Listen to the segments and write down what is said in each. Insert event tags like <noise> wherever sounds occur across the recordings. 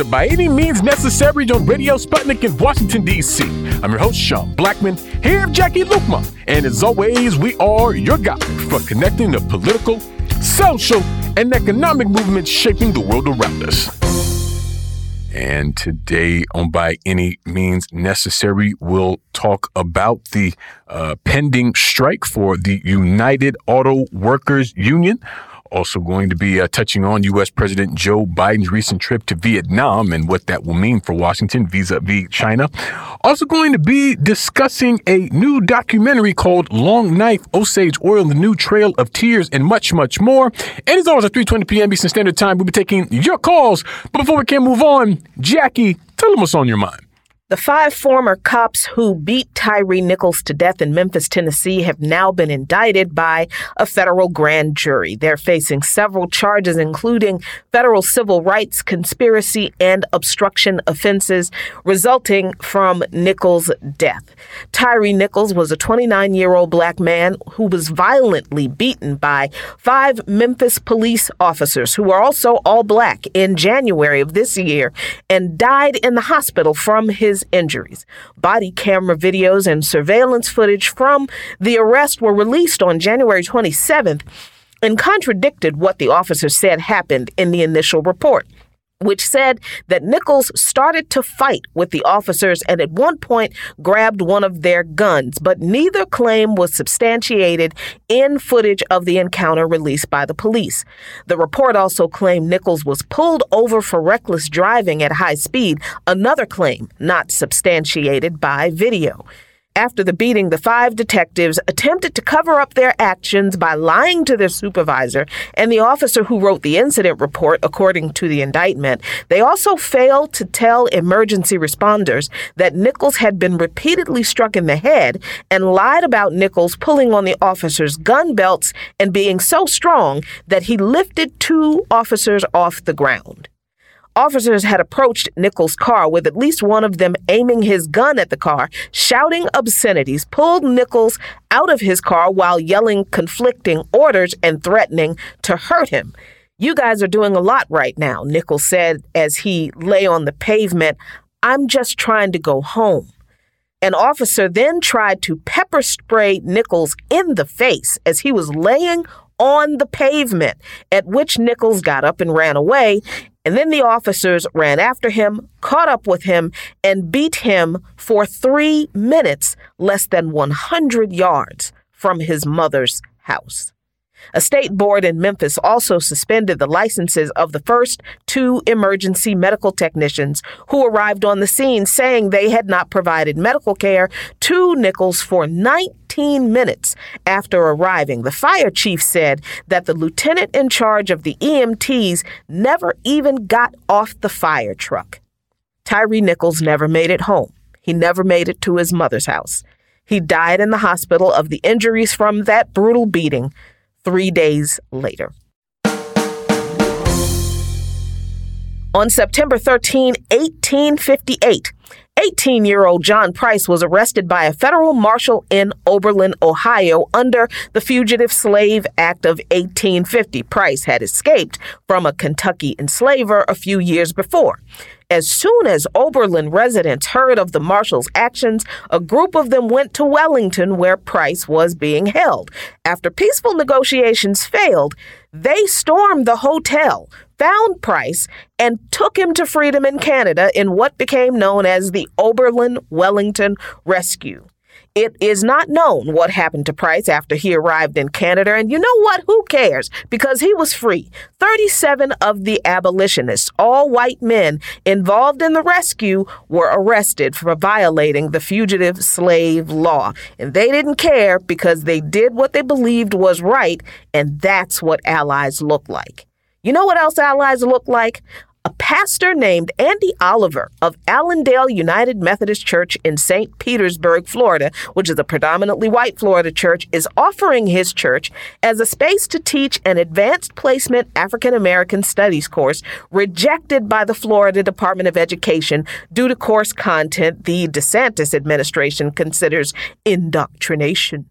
to By Any Means Necessary on Radio Sputnik in Washington, D.C. I'm your host, Sean Blackmon, here with Jacquie Luqman. And as always, we are your guide for connecting the political, social, and economic movements shaping the world around us. And today, on By Any Means Necessary, we'll talk about the uh, pending strike for the United Auto Workers Union. Also, going to be uh, touching on U.S. President Joe Biden's recent trip to Vietnam and what that will mean for Washington vis a vis China. Also, going to be discussing a new documentary called Long Knife, Osage Oil, The New Trail of Tears, and much, much more. And as always, at 3.20 p.m. Eastern Standard Time, we'll be taking your calls. But before we can move on, Jacquie, tell them what's on your mind. The five former cops who beat Tyre Nichols to death in Memphis, Tennessee, have now been indicted by a federal grand jury. They're facing several charges, including federal civil rights, conspiracy, and obstruction offenses resulting from Nichols' death. Tyre Nichols was a 29 year old black man who was violently beaten by five Memphis police officers who were also all black in January of this year and died in the hospital from his injuries. Body camera videos and surveillance footage from the arrest were released on January 27th and contradicted what the officers said happened in the initial report which said that Nichols started to fight with the officers and at one point grabbed one of their guns, but neither claim was substantiated in footage of the encounter released by the police. The report also claimed Nichols was pulled over for reckless driving at high speed, another claim not substantiated by video. After the beating, the five detectives attempted to cover up their actions by lying to their supervisor and the officer who wrote the incident report, according to the indictment. They also failed to tell emergency responders that Nichols had been repeatedly struck in the head and lied about Nichols pulling on the officers' gun belts and being so strong that he lifted two officers off the ground. Officers had approached Nichols' car with at least one of them aiming his gun at the car, shouting obscenities, pulled Nichols out of his car while yelling conflicting orders and threatening to hurt him. You guys are doing a lot right now, Nichols said as he lay on the pavement. I'm just trying to go home. An officer then tried to pepper spray Nichols in the face as he was laying on the pavement, at which Nichols got up and ran away. And then the officers ran after him, caught up with him, and beat him for three minutes, less than 100 yards from his mother's house. A state board in Memphis also suspended the licenses of the first two emergency medical technicians who arrived on the scene, saying they had not provided medical care to Nichols for 19 minutes after arriving. The fire chief said that the lieutenant in charge of the EMTs never even got off the fire truck. Tyre Nichols never made it home. He never made it to his mother's house. He died in the hospital of the injuries from that brutal beating three days later. On September 13, 1858, 18 year old John Price was arrested by a federal marshal in Oberlin, Ohio, under the Fugitive Slave Act of 1850. Price had escaped from a Kentucky enslaver a few years before. As soon as Oberlin residents heard of the marshal's actions, a group of them went to Wellington where Price was being held. After peaceful negotiations failed, they stormed the hotel, found Price, and took him to freedom in Canada in what became known as the Oberlin Wellington Rescue. It is not known what happened to Price after he arrived in Canada, and you know what? Who cares? Because he was free. 37 of the abolitionists, all white men involved in the rescue, were arrested for violating the fugitive slave law. And they didn't care because they did what they believed was right, and that's what allies look like. You know what else allies look like? a pastor named Andy Oliver of Allendale United Methodist Church in St. Petersburg, Florida, which is a predominantly white Florida church, is offering his church as a space to teach an advanced placement African American studies course rejected by the Florida Department of Education due to course content the DeSantis administration considers indoctrination.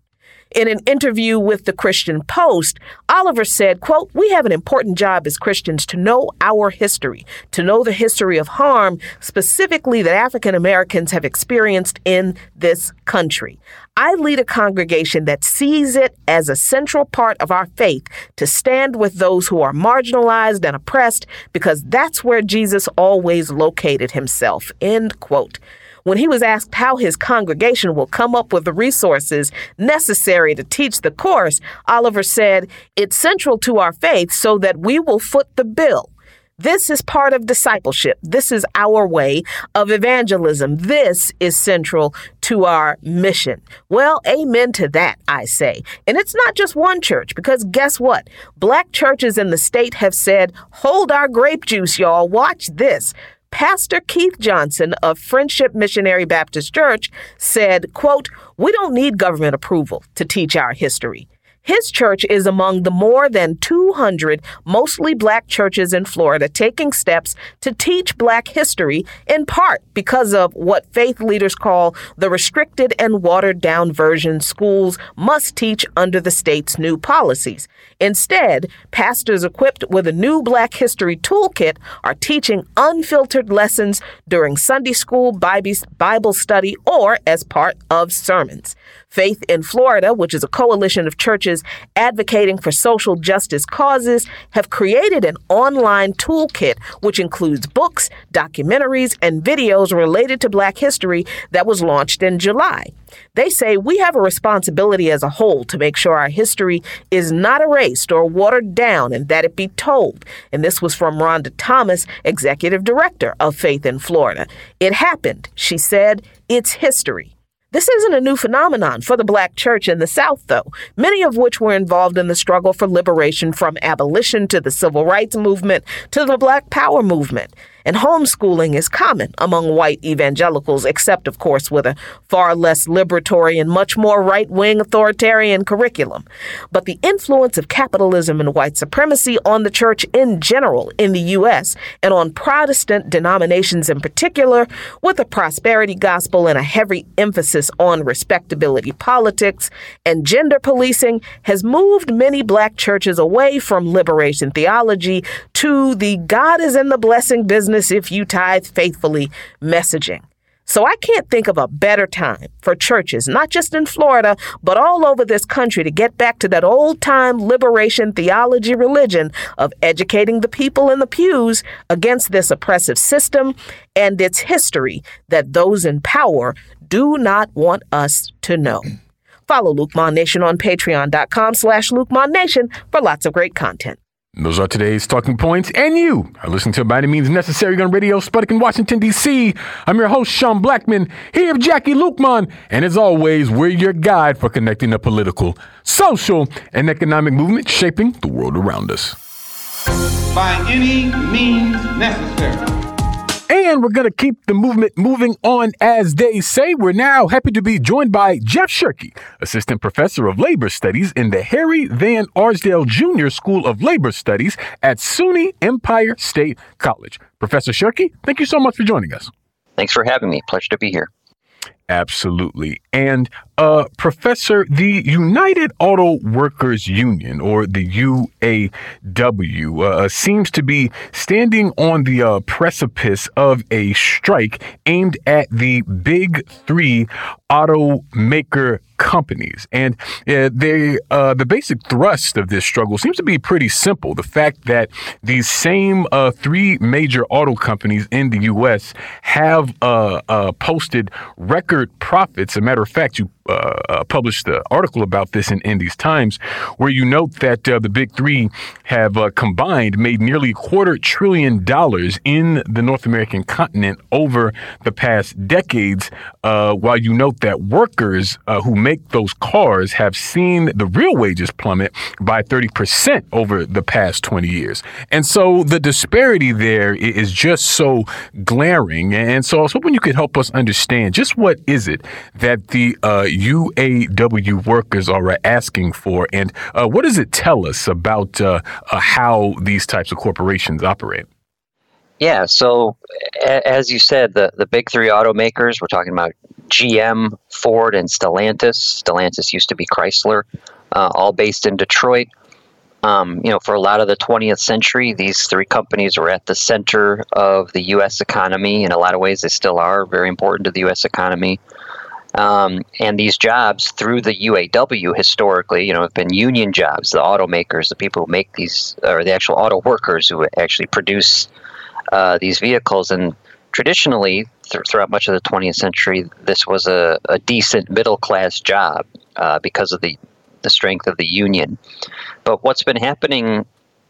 In an interview with the Christian Post, Oliver said, quote, "We have an important job as Christians to know our history, to know the history of harm specifically that African Americans have experienced in this country. I lead a congregation that sees it as a central part of our faith to stand with those who are marginalized and oppressed because that's where Jesus always located himself. End quote. When he was asked how his congregation will come up with the resources necessary to teach the course, Oliver said, It's central to our faith so that we will foot the bill. This is part of discipleship. This is our way of evangelism. This is central to our mission. Well, amen to that, I say. And it's not just one church, because guess what? Black churches in the state have said, hold our grape juice, y'all. Watch this. Pastor Keith Johnson of Friendship Missionary Baptist Church said, quote, We don't need government approval to teach our history. His church is among the more than 200 mostly black churches in Florida taking steps to teach black history, in part because of what faith leaders call the restricted and watered down version schools must teach under the state's new policies. Instead, pastors equipped with a new Black History toolkit are teaching unfiltered lessons during Sunday school, Bible study, or as part of sermons. Faith in Florida, which is a coalition of churches advocating for social justice causes, have created an online toolkit which includes books, documentaries, and videos related to Black history that was launched in July. They say we have a responsibility as a whole to make sure our history is not erased or watered down and that it be told. And this was from Rhonda Thomas, executive director of Faith in Florida. It happened, she said. It's history. This isn't a new phenomenon for the black church in the South, though, many of which were involved in the struggle for liberation from abolition to the civil rights movement to the black power movement and homeschooling is common among white evangelicals, except, of course, with a far less liberatory and much more right wing authoritarian curriculum. But the influence of capitalism and white supremacy on the church in general in the U.S. and on Protestant denominations in particular, with a prosperity gospel and a heavy emphasis on respectability politics and gender policing, has moved many black churches away from liberation theology to the God is in the blessing business if you tithe faithfully messaging. So I can't think of a better time for churches, not just in Florida, but all over this country to get back to that old time liberation theology religion of educating the people in the pews against this oppressive system and its history that those in power do not want us to know. Follow Luke Nation on patreon.com slash Luke Nation for lots of great content. Those are today's talking points, and you are listening to By Any Means Necessary on Radio Sputnik in Washington, D.C. I'm your host, Sean Blackmon, here with Jacquie Luqman, and as always, we're your guide for connecting the political, social, and economic movement shaping the world around us. By any means necessary. And we're going to keep the movement moving on, as they say. We're now happy to be joined by Jeff Schuhrke, Assistant Professor of Labor Studies in the Harry Van Arsdale Jr. School of Labor Studies at SUNY Empire State College. Professor Schuhrke, thank you so much for joining us. Thanks for having me. Pleasure to be here. Absolutely. And uh, Professor, the United Auto Workers Union, or the UAW, uh, seems to be standing on the uh, precipice of a strike aimed at the big three automaker companies. And uh, they, uh, the basic thrust of this struggle seems to be pretty simple. The fact that these same uh, three major auto companies in the U.S. have uh, uh, posted record profits. As a matter of fact, you uh, uh, published an article about this in Indies Times, where you note that uh, the big three have uh, combined made nearly a quarter trillion dollars in the North American continent over the past decades. Uh, while you note that workers uh, who make those cars have seen the real wages plummet by 30% over the past 20 years. And so the disparity there is just so glaring. And so I was hoping you could help us understand just what is it that the UAW workers are asking for, and uh, what does it tell us about uh, uh, how these types of corporations operate? Yeah, so as you said, the, the big three automakers, we're talking about GM, Ford, and Stellantis. Stellantis used to be Chrysler, uh, all based in Detroit. Um, you know, for a lot of the 20th century, these three companies were at the center of the U.S. economy. In a lot of ways, they still are very important to the U.S. economy. Um, and these jobs through the UAW historically, you know, have been union jobs. The automakers, the people who make these, or the actual auto workers who actually produce uh, these vehicles. And traditionally, th- throughout much of the 20th century, this was a, a decent middle class job uh, because of the the strength of the union. But what's been happening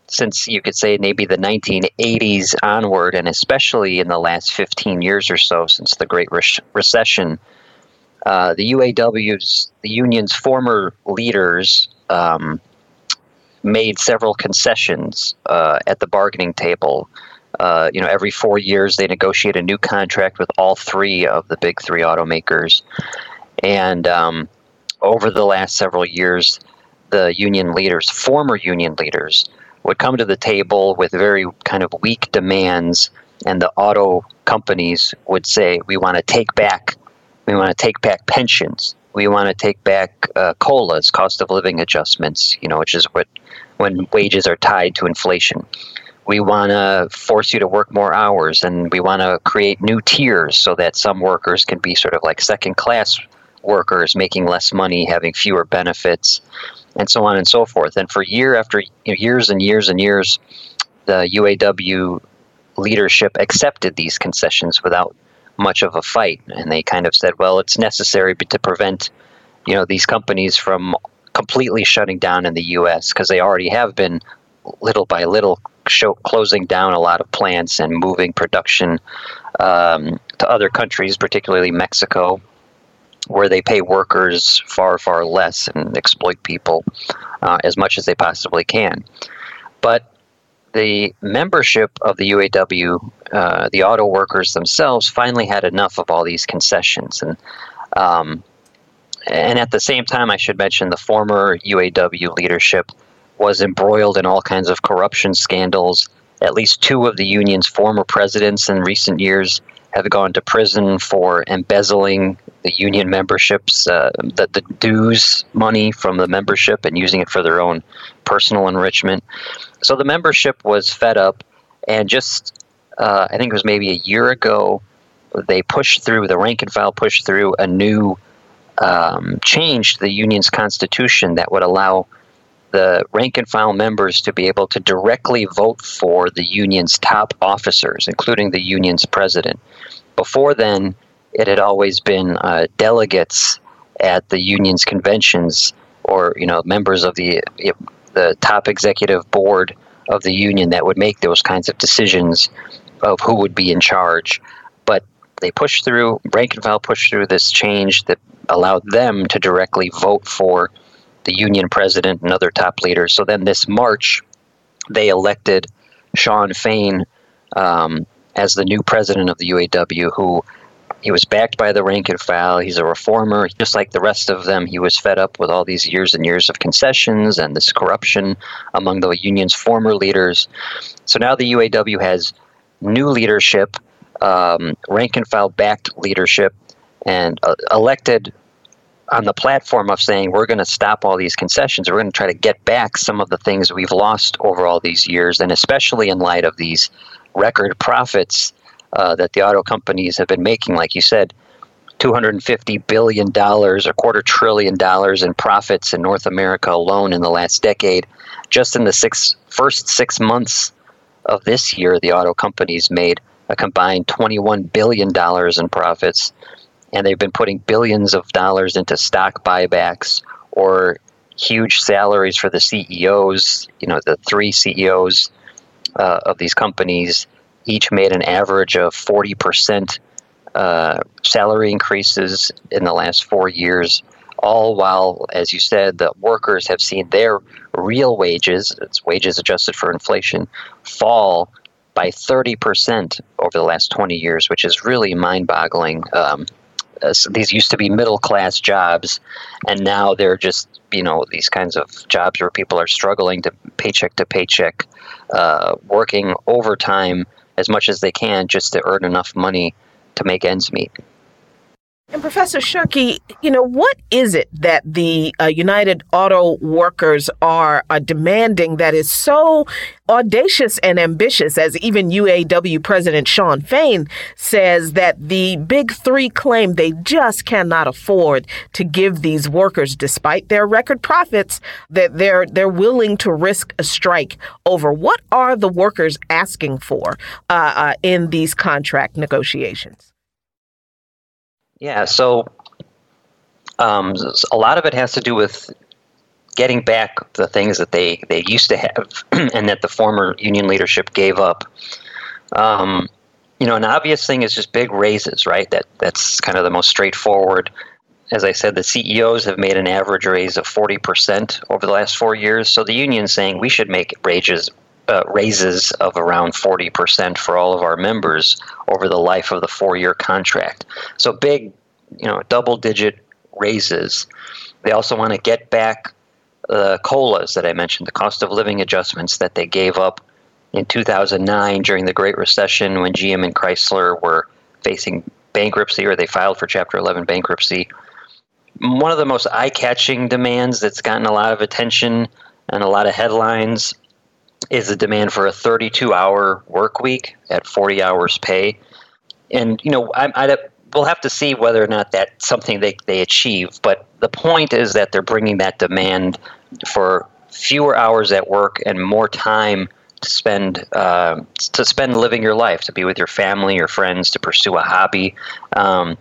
since you could say maybe the 1980s onward, and especially in the last 15 years or so since the Great Re- Recession, uh, the UAW's, the union's former leaders, um, made several concessions uh, at the bargaining table. Uh, you know, every four years they negotiate a new contract with all three of the big three automakers, and um, over the last several years, the union leaders, former union leaders, would come to the table with very kind of weak demands, and the auto companies would say, "We want to take back, we want to take back pensions, we want to take back uh, colas, cost of living adjustments, you know, which is what when wages are tied to inflation." We want to force you to work more hours, and we want to create new tiers so that some workers can be sort of like second class workers making less money, having fewer benefits, and so on and so forth. And for year after you know, years and years and years, the UAW leadership accepted these concessions without much of a fight, and they kind of said, "Well, it's necessary to prevent, you know, these companies from completely shutting down in the U.S. because they already have been little by little show, closing down a lot of plants and moving production um, to other countries, particularly Mexico." where they pay workers far, far less and exploit people uh, as much as they possibly can. But the membership of the UAW, uh, the auto workers themselves, finally had enough of all these concessions. And um, and at the same time, I should mention the former UAW leadership was embroiled in all kinds of corruption scandals. At least two of the union's former presidents in recent years have gone to prison for embezzling the union memberships, uh, the, the dues money from the membership and using it for their own personal enrichment. So the membership was fed up, and just uh, I think it was maybe a year ago, they pushed through the rank and file pushed through a new um, change to the union's constitution that would allow the rank and file members to be able to directly vote for the union's top officers, including the union's president. Before then, it had always been uh, delegates at the union's conventions or you know members of the the top executive board of the union that would make those kinds of decisions of who would be in charge. But they pushed through, rank and file pushed through this change that allowed them to directly vote for the union president and other top leaders. So then this March, they elected Shawn Fain um, as the new president of the UAW, who he was backed by the rank and file. He's a reformer, just like the rest of them. He was fed up with all these years and years of concessions and this corruption among the union's former leaders. So now the UAW has new leadership, um, rank and file backed leadership, and uh, elected on the platform of saying we're going to stop all these concessions. We're going to try to get back some of the things we've lost over all these years, and especially in light of these record profits uh, that the auto companies have been making, like you said, $250 billion, a quarter trillion dollars in profits in North America alone in the last decade. Just in the six, first six months of this year, the auto companies made a combined $21 billion in profits, and they've been putting billions of dollars into stock buybacks or huge salaries for the CEOs, you know, the three CEOs uh, of these companies each made an average of 40% uh, salary increases in the last four years, all while, as you said, the workers have seen their real wages, it's wages adjusted for inflation, fall by 30% over the last 20 years, which is really mind boggling. Um, uh, these used to be middle class jobs, and now they're just you know these kinds of jobs where people are struggling to paycheck to paycheck, uh, working overtime as much as they can just to earn enough money to make ends meet. And Professor Schuhrke, you know, what is it that the uh, United Auto Workers are, are demanding that is so audacious and ambitious, as even UAW President Shawn Fain says that the big three claim they just cannot afford to give these workers, despite their record profits, that they're they're willing to risk a strike over. What are the workers asking for uh, uh, in these contract negotiations? Yeah, so um, a lot of it has to do with getting back the things that they, they used to have <clears throat> and that the former union leadership gave up. Um, you know, an obvious thing is just big raises, right? That that's kind of the most straightforward. As I said, the CEOs have made an average raise of forty percent over the last four years. So the union's saying we should make raises uh, raises of around 40% for all of our members over the life of the four year contract. So big, you know, double digit raises. They also want to get back the COLAs that I mentioned, the cost of living adjustments that they gave up in 2009 during the Great Recession when GM and Chrysler were facing bankruptcy or they filed for Chapter 11 bankruptcy. One of the most eye catching demands that's gotten a lot of attention and a lot of headlines is the demand for a 32 hour work week at 40 hours pay. And, you know, I, I, we'll have to see whether or not that's something they, they achieve. But the point is that they're bringing that demand for fewer hours at work and more time to spend uh, to spend living your life, to be with your family, your friends, to pursue a hobby. Um,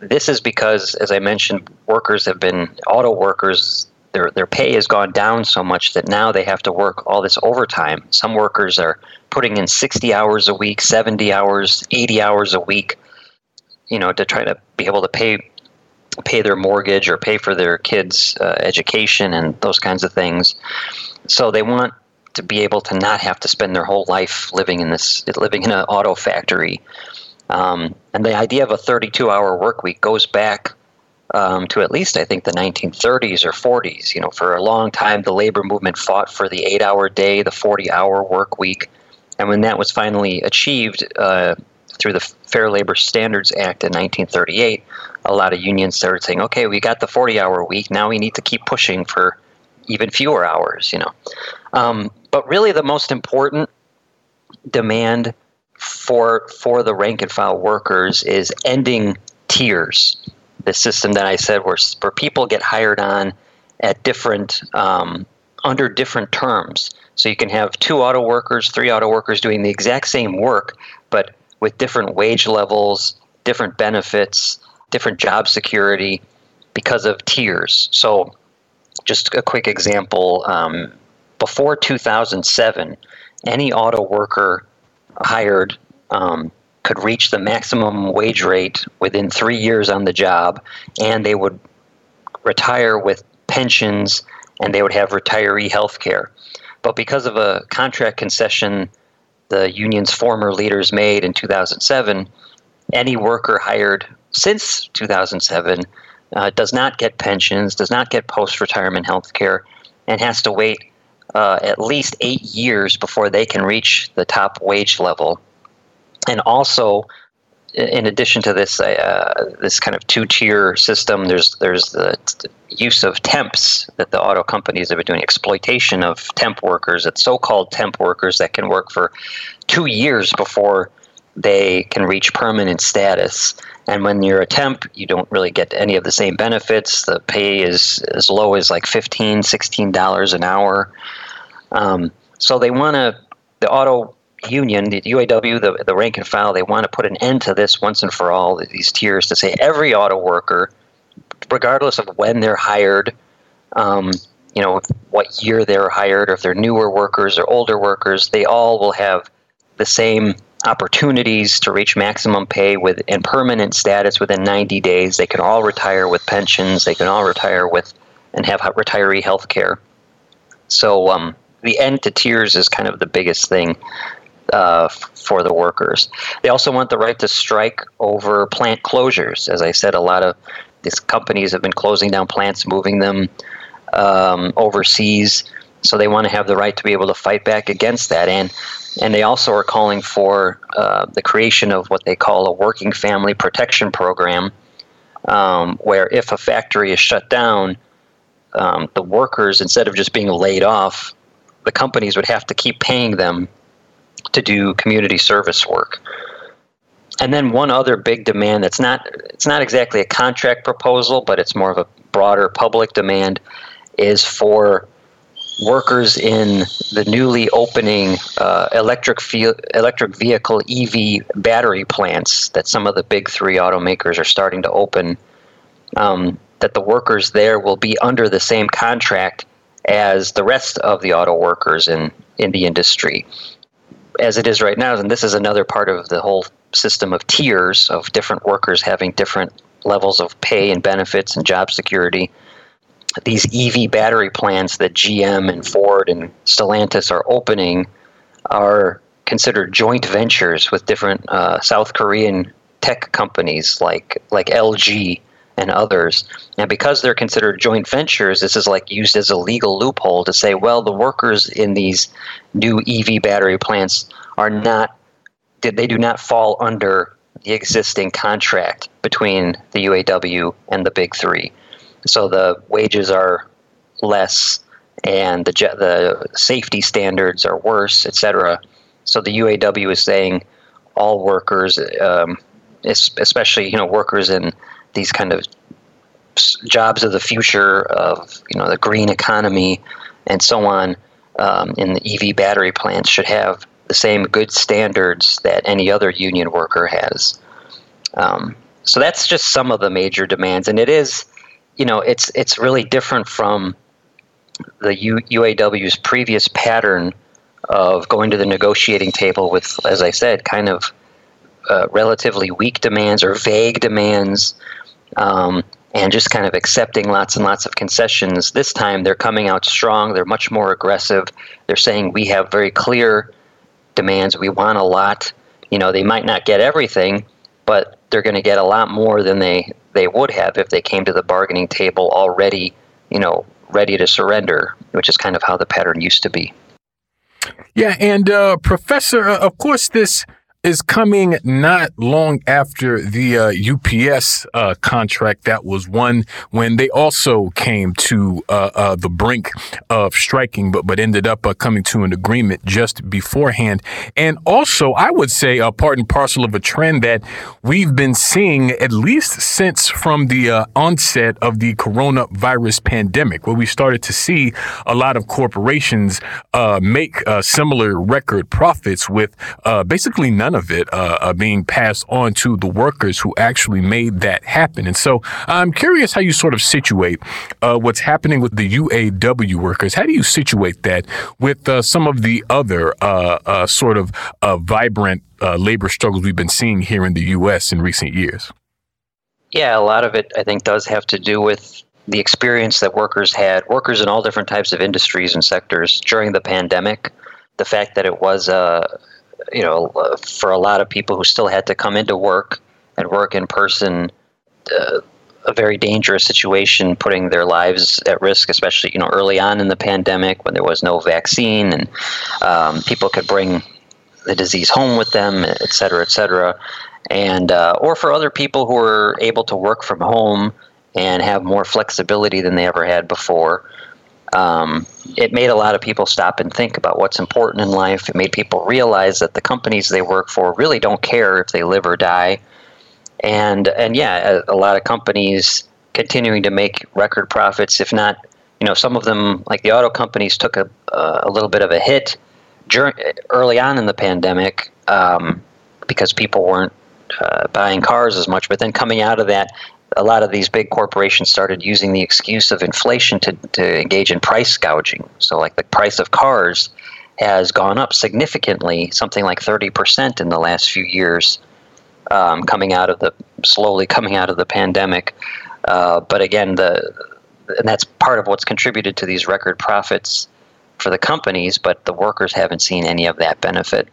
this is because, as I mentioned, workers have been auto workers their their pay has gone down so much that now they have to work all this overtime. Some workers are putting in 60 hours a week, 70 hours, 80 hours a week, you know, to try to be able to pay pay their mortgage or pay for their kids' uh, education and those kinds of things. So they want to be able to not have to spend their whole life living in this living in an auto factory. Um, and the idea of a 32-hour work week goes back um, to at least I think the 1930s or 40s. You know, for a long time, the labor movement fought for the eight-hour day, the 40-hour work week, and when that was finally achieved uh, through the Fair Labor Standards Act in 1938, a lot of unions started saying, "Okay, we got the 40-hour week. Now we need to keep pushing for even fewer hours." You know, um, but really the most important demand for for the rank and file workers is ending tiers the system that I said where where people get hired on at different um, under different terms. So you can have two auto workers, three auto workers doing the exact same work, but with different wage levels, different benefits, different job security because of tiers. So, just a quick example um, before 2007, any auto worker hired um, could reach the maximum wage rate within three years on the job, and they would retire with pensions and they would have retiree health care. But because of a contract concession the union's former leaders made in 2007, any worker hired since 2007 uh, does not get pensions, does not get post retirement health care, and has to wait uh, at least eight years before they can reach the top wage level and also in addition to this uh, this kind of two tier system, there's there's the use of temps that the auto companies have been doing exploitation of temp workers. It's so-called temp workers that can work for two years before they can reach permanent status. And when you're a temp, you don't really get any of the same benefits. The pay is as low as like $15, $16 an hour. Um, so they want to, the auto union, the UAW, the, the rank and file, they want to put an end to this once and for all, these tiers, to say every auto worker, regardless of when they're hired, um, you know, what year they're hired, or if they're newer workers or older workers, they all will have the same opportunities to reach maximum pay with and permanent status within 90 days. They can all retire with pensions. They can all retire with and have retiree health care. So um, the end to tiers is kind of the biggest thing uh, for the workers. They also want the right to strike over plant closures. As I said, a lot of these companies have been closing down plants, moving them um, overseas. So they want to have the right to be able to fight back against that. And and they also are calling for uh, the creation of what they call a working family protection program, um, where if a factory is shut down, um, the workers, instead of just being laid off, the companies would have to keep paying them to do community service work. And then one other big demand that's not it's not exactly a contract proposal, but it's more of a broader public demand is for workers in the newly opening uh, electric fe- electric vehicle EV battery plants that some of the big three automakers are starting to open. Um, that the workers there will be under the same contract as the rest of the auto workers in in the industry, as it is right now. And this is another part of the whole system of tiers of different workers having different levels of pay and benefits and job security these EV battery plants that GM and Ford and Stellantis are opening are considered joint ventures with different uh, South Korean tech companies like like LG and others. And because they're considered joint ventures, this is like used as a legal loophole to say, well, the workers in these new EV battery plants are not they do not fall under the existing contract between the UAW and the big 3 so the wages are less and the the safety standards are worse, etc. So the UAW is saying all workers, um, especially you know workers in these kind of jobs of the future of you know the green economy and so on um, in the EV battery plants should have the same good standards that any other union worker has. Um, so that's just some of the major demands, and it is you know, it's it's really different from the U, UAW's previous pattern of going to the negotiating table with, as I said, kind of uh, relatively weak demands or vague demands, um, and just kind of accepting lots and lots of concessions. This time, they're coming out strong. They're much more aggressive. They're saying we have very clear demands. We want a lot. You know, they might not get everything, but they're going to get a lot more than they they would have if they came to the bargaining table already, you know, ready to surrender, which is kind of how the pattern used to be. Yeah, and uh, Professor, uh, of course, this is coming not long after the uh, UPS uh, contract that was won when they also came to uh, uh the brink of striking, but but ended up uh, coming to an agreement just beforehand. And also, I would say a part and parcel of a trend that we've been seeing at least since from the uh, onset of the coronavirus pandemic, where we started to see a lot of corporations make similar record profits with basically none of it uh, uh, being passed on to the workers who actually made that happen. And so I'm curious how you sort of situate uh, what's happening with the UAW workers. How do you situate that with uh, some of the other uh, uh, sort of vibrant labor struggles we've been seeing here in the U.S. in recent years? Yeah, a lot of it, I think, does have to do with the experience that workers had, workers in all different types of industries and sectors during the pandemic. The fact that it was a, you know, uh, for a lot of people who still had to come into work and work in person, uh, a very dangerous situation, putting their lives at risk, especially you know early on in the pandemic when there was no vaccine and um, people could bring the disease home with them, et cetera, et cetera, and uh, or for other people who were able to work from home and have more flexibility than they ever had before um, it made a lot of people stop and think about what's important in life. It made people realize that the companies they work for really don't care if they live or die. And and yeah, a, a lot of companies continuing to make record profits. If not, you know, some of them like the auto companies took a a little bit of a hit during early on in the pandemic um, because people weren't uh, buying cars as much. But then coming out of that, a lot of these big corporations started using the excuse of inflation to, to engage in price gouging. So, like the price of cars has gone up significantly, something like 30% in the last few years, um, coming out of the slowly coming out of the pandemic. Uh, but again, the and that's part of what's contributed to these record profits for the companies, but the workers haven't seen any of that benefit.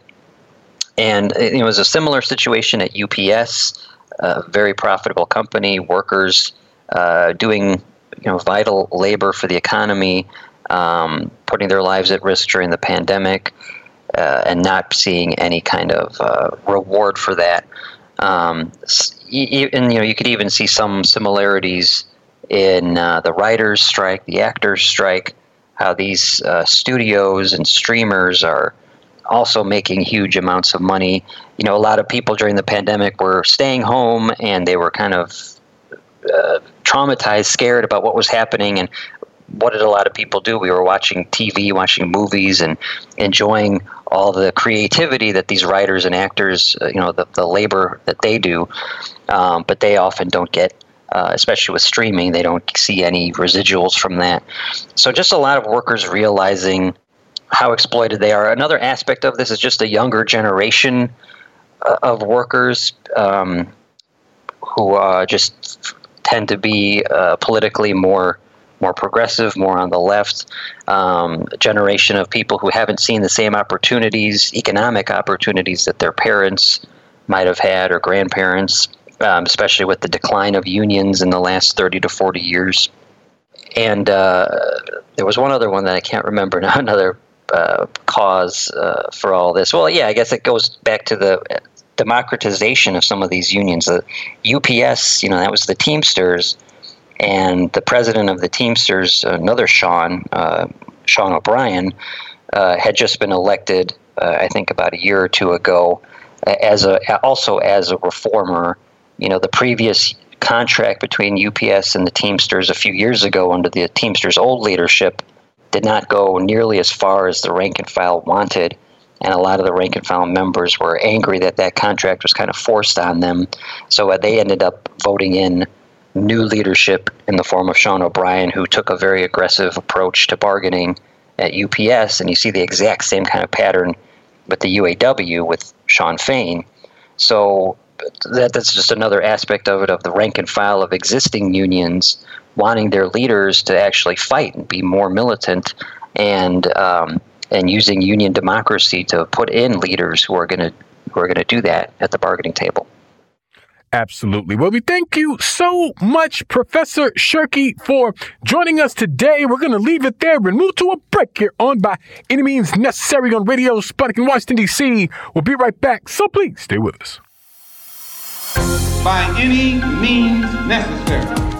And it was a similar situation at UPS a very profitable company, workers uh, doing you know vital labor for the economy, um, putting their lives at risk during the pandemic, uh, and not seeing any kind of uh, reward for that. Um, and you know, you could even see some similarities in uh, the writers' strike, the actors' strike, how these uh, studios and streamers are also making huge amounts of money. You know, a lot of people during the pandemic were staying home and they were kind of uh, traumatized, scared about what was happening. And what did a lot of people do? We were watching TV, watching movies, and enjoying all the creativity that these writers and actors, uh, you know, the, the labor that they do. Um, but they often don't get uh, especially with streaming, they don't see any residuals from that. So, just a lot of workers realizing how exploited they are. Another aspect of this is just a younger generation of workers um, who uh, just tend to be uh, politically more more progressive, more on the left. Um, generation of people who haven't seen the same opportunities, economic opportunities that their parents might have had or grandparents, um, especially with the decline of unions in the last 30 to 40 years. And uh, there was one other one that I can't remember now, <laughs> another uh, cause uh, for all this? Well, yeah, I guess it goes back to the democratization of some of these unions. The UPS, you know, that was the Teamsters, and the president of the Teamsters, another Sean, uh, Sean O'Brien, uh, had just been elected, uh, I think, about a year or two ago, as a also as a reformer. You know, the previous contract between UPS and the Teamsters a few years ago under the Teamsters old leadership did not go nearly as far as the rank and file wanted. And a lot of the rank and file members were angry that that contract was kind of forced on them. So uh, they ended up voting in new leadership in the form of Sean O'Brien, who took a very aggressive approach to bargaining at UPS. And you see the exact same kind of pattern with the UAW with Shawn Fain. So that, that's just another aspect of it of the rank and file of existing unions wanting their leaders to actually fight and be more militant and um, and using union democracy to put in leaders who are going to who are going to do that at the bargaining table. Absolutely. Well, we thank you so much, Professor Schuhrke, for joining us today. We're going to leave it there and move to a break here on By Any Means Necessary on Radio Sputnik in Washington, D.C. We'll be right back, so please stay with us. By any means necessary.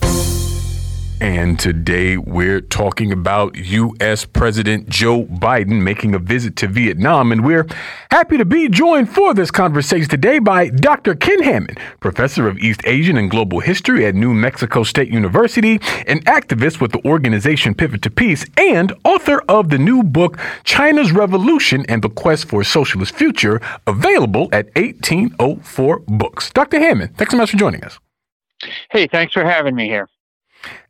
And today we're talking about U.S. President Joe Biden making a visit to Vietnam. And we're happy to be joined for this conversation today by Dr. Ken Hammond, professor of East Asian and Global History at New Mexico State University, an activist with the organization Pivot to Peace, and author of the new book, China's Revolution and the Quest for a Socialist Future, available at 1804 Books. Dr. Hammond, thanks so much for joining us. Hey, thanks for having me here.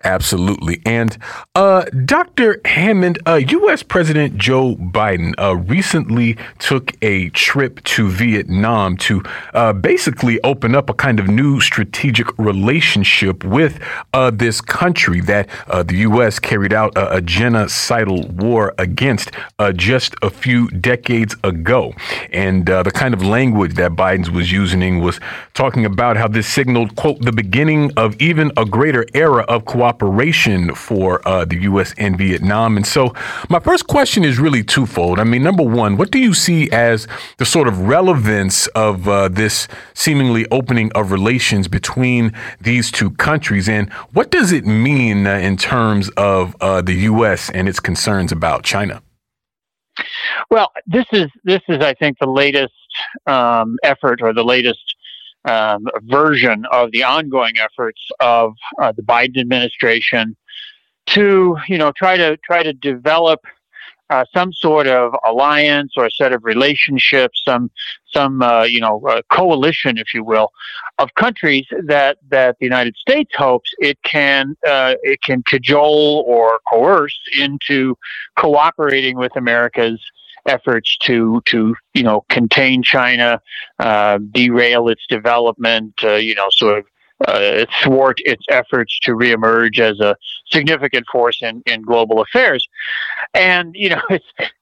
Absolutely. And uh, Dr. Hammond, uh, U.S. President Joe Biden uh, recently took a trip to Vietnam to uh, basically open up a kind of new strategic relationship with uh, this country that uh, the U.S. carried out a, a genocidal war against just a few decades ago. And the kind of language that Biden was using was talking about how this signaled, quote, the beginning of even a greater era of cooperation for uh, the U.S. and Vietnam. And so, my first question is really twofold. I mean, number one, what do you see as the sort of relevance of uh, this seemingly opening of relations between these two countries? And what does it mean uh, in terms of uh, the U.S. and its concerns about China? Well, this is this is, I think, the latest um, effort or the latest um, version of the ongoing efforts of uh, the Biden administration to, you know, try to try to develop uh, some sort of alliance or a set of relationships, some some uh, you know uh, coalition, if you will, of countries that that the United States hopes it can uh, it can cajole or coerce into cooperating with America's efforts to to you know contain China, uh, derail its development, uh, you know, sort of uh, thwart its efforts to reemerge as a significant force in, in global affairs. And you know, <laughs>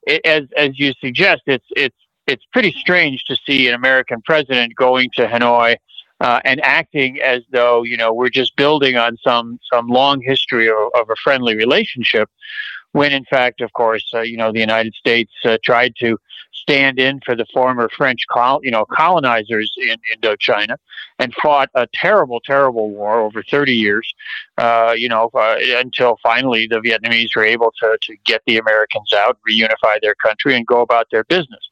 it, as as you suggest, it's it's it's pretty strange to see an American president going to Hanoi uh, and acting as though you know we're just building on some some long history of, of a friendly relationship, when in fact, of course, uh, you know the United States uh, tried to stand in for the former French col- you know colonizers in Indochina and fought a terrible, terrible war over 30 years, uh, you know, uh, until finally the Vietnamese were able to to get the Americans out, reunify their country, and go about their business.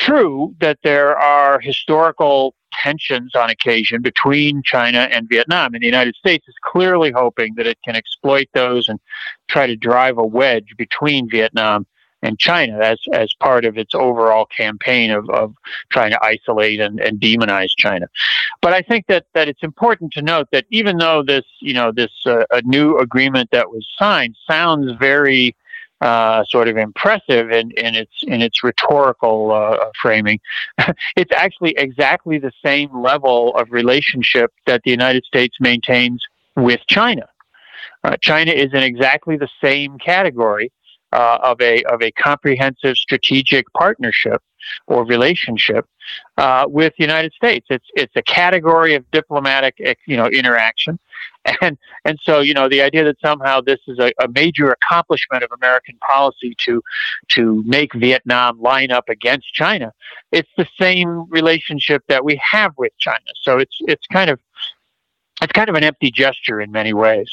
True that there are historical tensions on occasion between China and Vietnam. And the United States is clearly hoping that it can exploit those and try to drive a wedge between Vietnam and China as, as part of its overall campaign of, of trying to isolate and, and demonize China. But I think that, that it's important to note that even though this, you know, this uh, a new agreement that was signed sounds very uh, sort of impressive in, in its in its rhetorical uh, framing. <laughs> it's actually exactly the same level of relationship that the United States maintains with China. Uh, China is in exactly the same category uh, of a of a comprehensive strategic partnership or relationship uh, with the United States. It's it's a category of diplomatic you know interaction <laughs> and and so you know the idea that somehow this is a, a, major accomplishment of American policy to to make Vietnam line up against China, it's the same relationship that we have with China. So it's it's kind of it's kind of an empty gesture in many ways.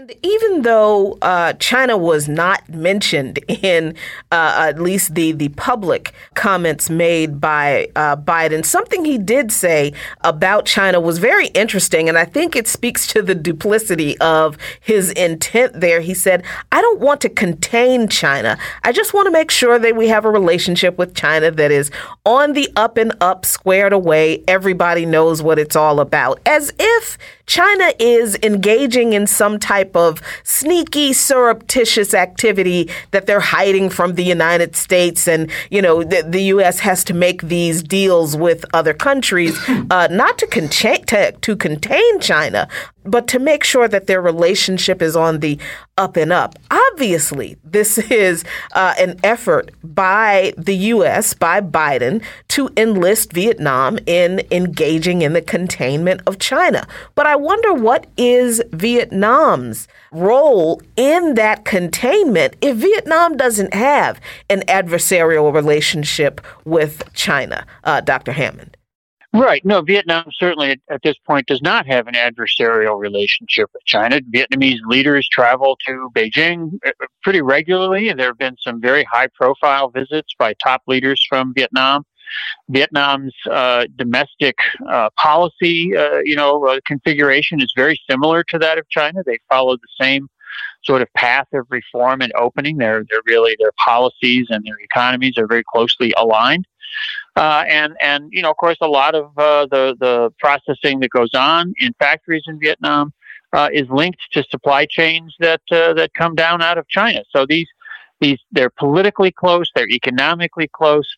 And even though uh, China was not mentioned in uh, at least the, the public comments made by uh, Biden, something he did say about China was very interesting. And I think it speaks to the duplicity of his intent there. He said, I don't want to contain China. I just want to make sure that we have a relationship with China that is on the up and up, squared away. Everybody knows what it's all about. As if China is engaging in some type of sneaky, surreptitious activity that they're hiding from the United States. And, you know, the, the U.S. has to make these deals with other countries, <clears throat> uh, not to, contain, to, to contain China, but to make sure that their relationship is on the up and up. Obviously, this is uh, an effort by the U.S., by Biden, to enlist Vietnam in engaging in the containment of China. But I wonder what is Vietnam's role in that containment if Vietnam doesn't have an adversarial relationship with China, uh, Dr. Hammond? Right. No, Vietnam certainly at, at, this point does not have an adversarial relationship with China. Vietnamese leaders travel to Beijing uh, pretty regularly, there have been some very high profile visits by top leaders from Vietnam. Vietnam's uh, domestic uh, policy, uh, you know, uh, configuration is very similar to that of China. They follow the same sort of path of reform and opening. They're, they're really their policies and their economies are very closely aligned. Uh, and and you know, of course, a lot of uh, the the processing that goes on in factories in Vietnam uh, is linked to supply chains that uh, that come down out of China. So these these they're politically close, they're economically close,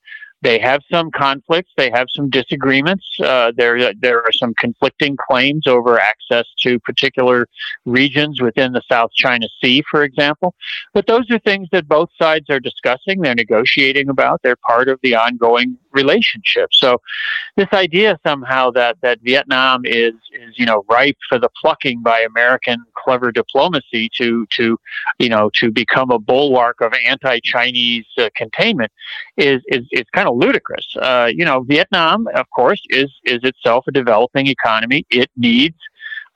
they have some conflicts. They have some disagreements. Uh, there, there are some conflicting claims over access to particular regions within the South China Sea, for example. But those are things that both sides are discussing. They're negotiating about. They're part of the ongoing relationship. So, this idea somehow that that Vietnam is is you know ripe for the plucking by American clever diplomacy to to you know to become a bulwark of anti-Chinese uh, containment is is is kind of ludicrous. Uh, you know, Vietnam, of course, is is itself a developing economy. It needs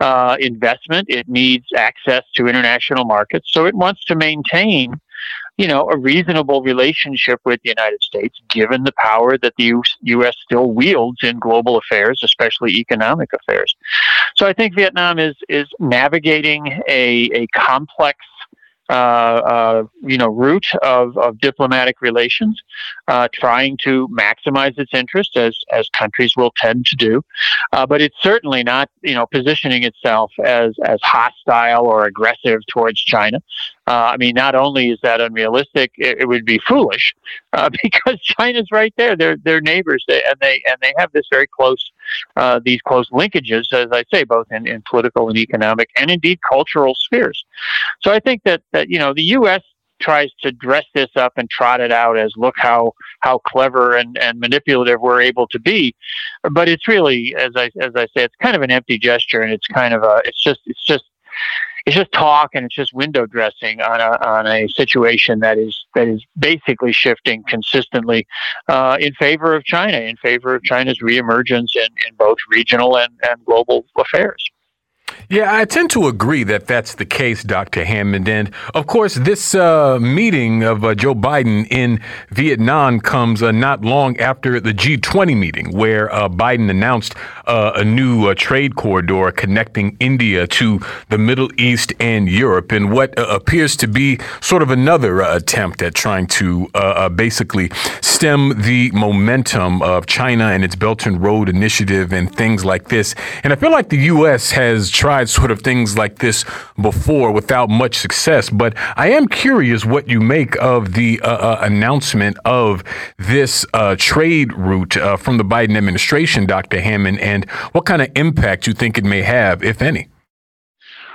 uh, investment. It needs access to international markets. So it wants to maintain, you know, a reasonable relationship with the United States, given the power that the U- U.S. still wields in global affairs, especially economic affairs. So I think Vietnam is is navigating a a complex you know, route of, of diplomatic relations, uh, trying to maximize its interest as, as countries will tend to do. Uh, but it's certainly not, you know, positioning itself as, as hostile or aggressive towards China. Uh, I mean, not only is that unrealistic, it, it would be foolish uh, <laughs> because China's right there. They're they're neighbors, and they and they have this very close uh, these close linkages, as I say, both in, in political and economic and indeed cultural spheres. So I think that that you know the U.S tries to dress this up and trot it out as look how how clever and, and manipulative we're able to be but it's really as i as i say it's kind of an empty gesture and it's kind of a it's just it's just it's just talk and it's just window dressing on a on a situation that is that is basically shifting consistently uh, in favor of China, in favor of China's reemergence in, in both regional and, and global affairs. Yeah, I tend to agree that that's the case, Dr. Hammond. And of course, this uh, meeting of uh, Joe Biden in Vietnam comes uh, not long after the G20 meeting, where uh, Biden announced uh, a new uh, trade corridor connecting India to the Middle East and Europe, and what appears to be sort of another attempt at trying to basically stem the momentum of China and its Belt and Road Initiative and things like this. And I feel like the U.S. has tried sort of things like this before without much success. But I am curious what you make of the uh, uh, announcement of this uh, trade route uh, from the Biden administration, Dr. Hammond, and what kind of impact you think it may have, if any.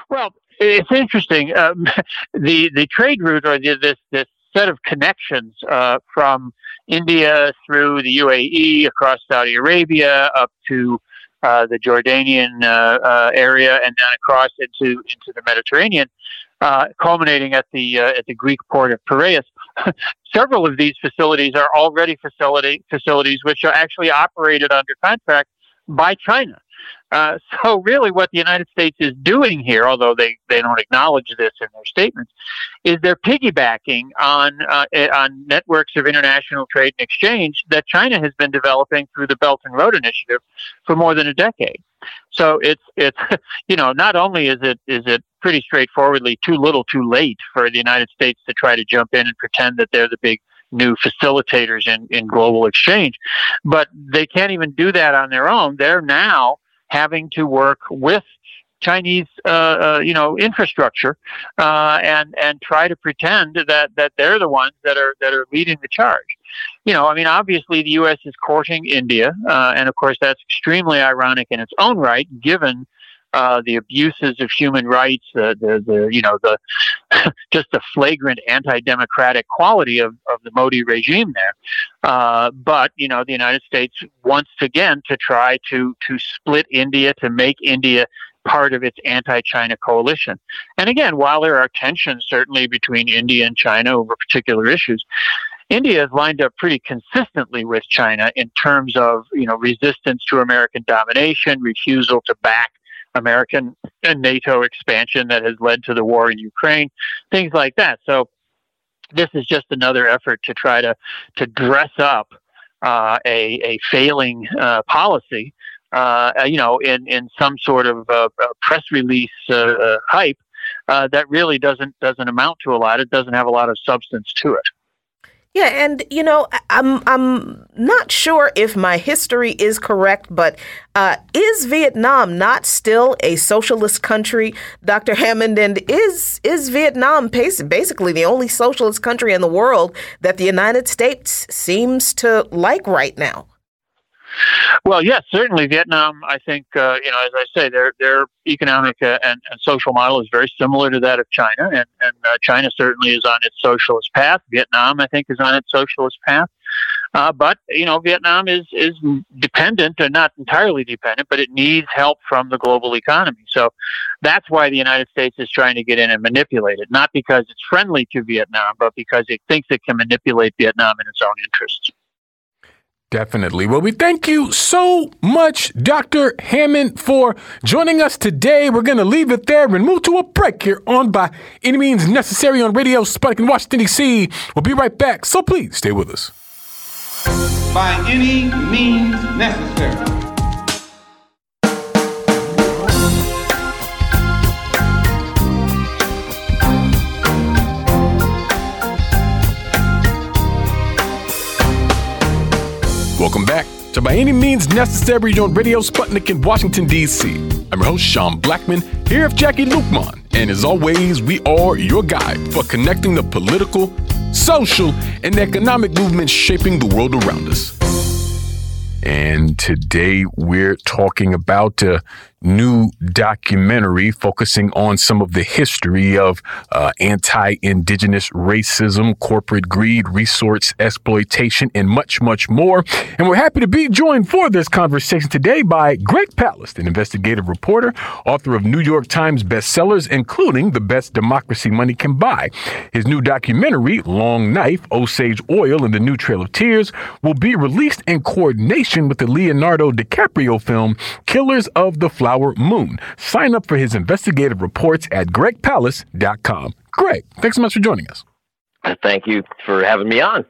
Well, it's interesting. Um, <laughs> the the trade route or the, this this set of connections uh, from India through the UAE across Saudi Arabia up to uh, the Jordanian uh, uh, area and then across into into the Mediterranean, uh, culminating at the at the Greek port of Piraeus. <laughs> Several of these facilities are already facility facilities which are actually operated under contract by China. Uh, <laughs> so really what the United States is doing here, although they, they don't acknowledge this in their statements, is they're piggybacking on uh, eh, on networks of international trade and exchange that China has been developing through the Belt and Road Initiative for more than a decade. So it's it's <laughs> you know not only is it is it pretty straightforwardly too little too late for the United States to try to jump in and pretend that they're the big new facilitators in, in global exchange, but they can't even do that on their own. They're now having to work with Chinese, uh, uh, you know, infrastructure, uh, and and try to pretend that that they're the ones that are that are leading the charge. You know, I mean, obviously the U.S. is courting India, uh, and of course that's extremely ironic in its own right, given uh, the abuses of human rights, the, the, the you know the <laughs> just the flagrant anti-democratic quality of, of the Modi regime there. Uh, but you know the United States once again to try to to split India to make India part of its anti-China coalition. And again, while there are tensions certainly between India and China over particular issues. India has lined up pretty consistently with China in terms of, you know, resistance to American domination, refusal to back American and NATO expansion that has led to the war in Ukraine, things like that. So this is just another effort to try to to dress up uh, a a failing uh, policy, uh, you know, in in some sort of uh, press release uh, uh, hype that really doesn't doesn't amount to a lot. It doesn't have a lot of substance to it. Yeah, and you know, I'm I'm not sure if my history is correct, but uh, is Vietnam not still a socialist country, Dr. Hammond? And is is Vietnam basically the only socialist country in the world that the United States seems to like right now? Well, yes, certainly Vietnam. I think uh, you know, as I say, their their economic uh, and, and, social model is very similar to that of China, and, and uh, China certainly is on its socialist path. Vietnam, I think, is on its socialist path. Uh, but you know, Vietnam is is dependent, or not entirely dependent, but it needs help from the global economy. So that's why the United States is trying to get in and manipulate it, not because it's friendly to Vietnam, but because it thinks it can manipulate Vietnam in its own interests. Definitely. Well, we thank you so much, Dr. Hammond, for joining us today. We're going to leave it there and move to a break here on By Any Means Necessary on Radio Sputnik in Washington, D.C. We'll be right back, so please stay with us. By any means necessary. To By Any Means Necessary on Radio Sputnik in Washington, D.C. I'm your host, Sean Blackmon, here with Jacquie Luqman And as always, we are your guide for connecting the political, social, and economic movements shaping the world around us. And today we're talking about a new documentary focusing on some of the history of uh, anti indigenous racism, corporate greed, resource exploitation, and much, much more. And we're happy to be joined for this conversation today by Greg Palast, an investigative reporter, author of New York Times bestsellers, including The Best Democracy Money Can Buy. His new documentary, Long Knife Osage Oil and the New Trail of Tears, will be released in coordination with the Leonardo DiCaprio film Killers of the Flower Our moon. Sign up for his investigative reports at gregpalast.com. Greg, thanks so much for joining us. Thank you for having me on.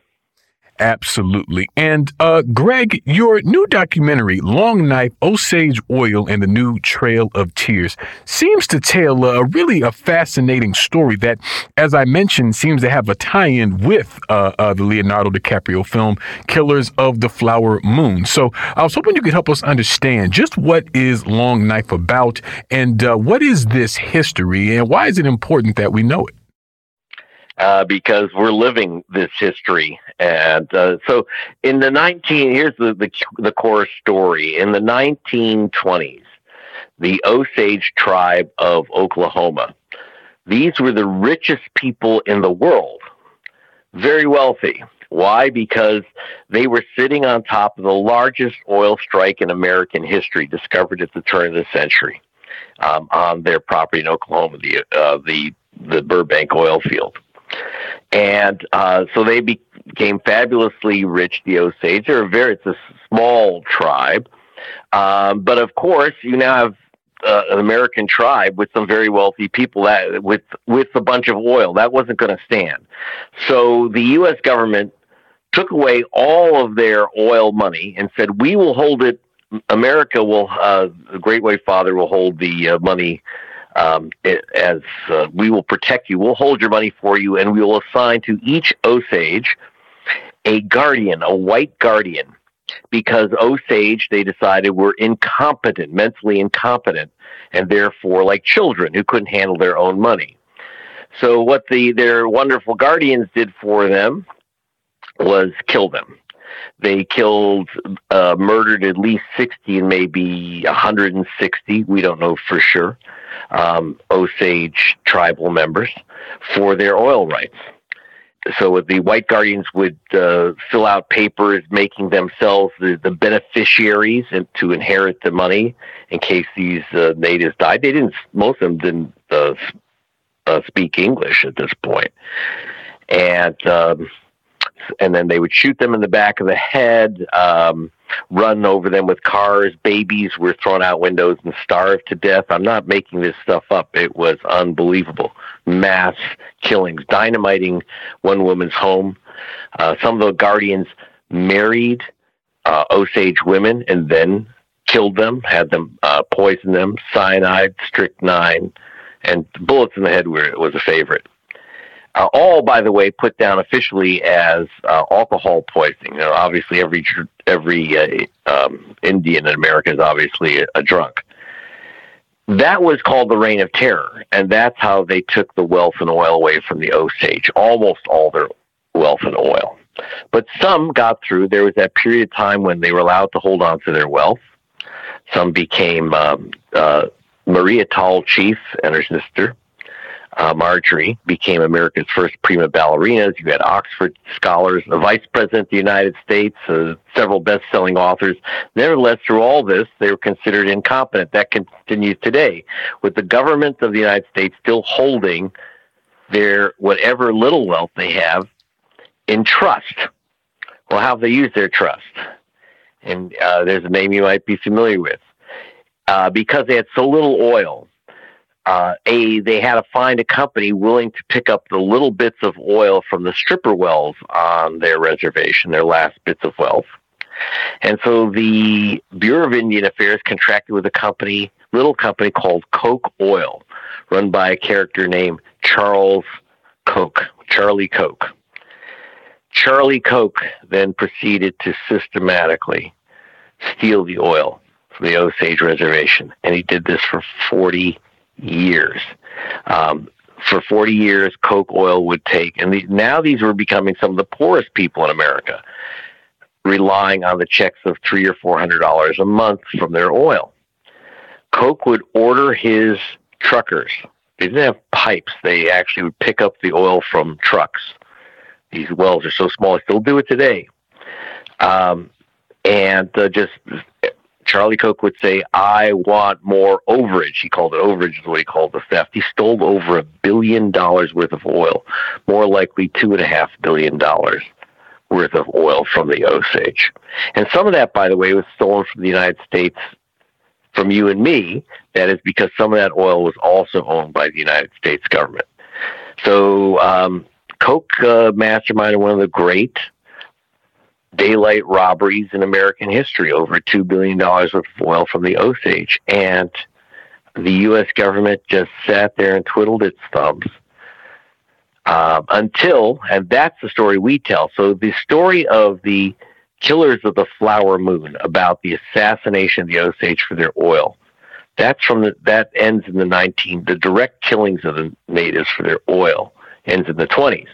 Absolutely. And uh, Greg, your new documentary, Long Knife, Osage Oil, and the New Trail of Tears, seems to tell a really a fascinating story that, as I mentioned, seems to have a tie-in with uh, uh, the Leonardo DiCaprio film Killers of the Flower Moon. So I was hoping you could help us understand just what is Long Knife about, and uh, what is this history, and why is it important that we know it? Uh, because we're living this history. And uh, so, in the 19, here's the, the, the core story. In the 1920s, the Osage tribe of Oklahoma, these were the richest people in the world, very wealthy. Why? Because they were sitting on top of the largest oil strike in American history, discovered at the turn of the century, um, on their property in Oklahoma, the uh, the the Burbank oil field. And uh, so they became fabulously rich, the Osage. They're a very, it's a small tribe. Um, but of course, you now have uh, an American tribe with some very wealthy people that with with a bunch of oil that wasn't going to stand. So the U.S. government took away all of their oil money and said, "We will hold it. America will. Uh, the Great White Father will hold the uh, money um, it, as uh, we will protect you. We'll hold your money for you, and we will assign to each Osage a guardian, a white guardian, because Osage, they decided, were incompetent, mentally incompetent, and therefore like children who couldn't handle their own money. So what the their wonderful guardians did for them was kill them. They killed, uh, murdered at least 60 and maybe 160. We don't know for sure um, Osage tribal members for their oil rights. So the White Guardians would uh, fill out papers making themselves the, the beneficiaries and to inherit the money in case these uh, natives died. They didn't. Most of them didn't uh, uh speak English at this point, and um, and then they would shoot them in the back of the head. Um, run over them with cars. Babies were thrown out windows and starved to death. I'm not making this stuff up. It was unbelievable. Mass killings, dynamiting one woman's home. Uh, some of the guardians married uh, Osage women and then killed them, had them uh, poison them, cyanide, strychnine, and bullets in the head were, was a favorite. Uh, all, by the way, put down officially as uh, alcohol poisoning. You know, obviously, every every uh, um, Indian in America is obviously a, a drunk. That was called the Reign of Terror, and that's how they took the wealth and oil away from the Osage. Almost all their wealth and oil, but some got through. There was that period of time when they were allowed to hold on to their wealth. Some became um, uh, Maria Tallchief and her sister uh, Marjorie became America's first prima ballerinas. You had Oxford scholars, the Vice President of the United States, uh, several best-selling authors. Nevertheless, through all this, they were considered incompetent. That continues today, with the government of the United States still holding their whatever little wealth they have in trust. Well, how have they used their trust? And uh, there's a name you might be familiar with. Uh, because they had so little oil, uh, a they had to find a company willing to pick up the little bits of oil from the stripper wells on their reservation, their last bits of wealth. And so the Bureau of Indian Affairs contracted with a company, little company called Koch Oil, run by a character named Charles Koch, Charlie Koch. Charlie Koch then proceeded to systematically steal the oil from the Osage Reservation, and he did this for 40 years. Um, for 40 years, Koch oil would take, and now these were becoming some of the poorest people in America, relying on the checks of three or four hundred dollars a month from their oil. Koch would order his truckers. They didn't have pipes. They actually would pick up the oil from trucks. These wells are so small. they still do it today. Um, and uh, just Charlie Koch would say, I want more overage. He called it overage, is what he called the theft. He stole over a billion dollars worth of oil, more likely two and a half billion dollars worth of oil from the Osage. And some of that, by the way, was stolen from the United States from you and me. That is because some of that oil was also owned by the United States government. So um, Koch uh, masterminded one of the great daylight robberies in American history, over $2 billion worth of oil from the Osage. And the U.S. government just sat there and twiddled its thumbs um, until, and that's the story we tell. So the story of the killers of the flower moon about the assassination of the Osage for their oil. That's from the, that ends in the 19, the direct killings of the natives for their oil ends in the 20s.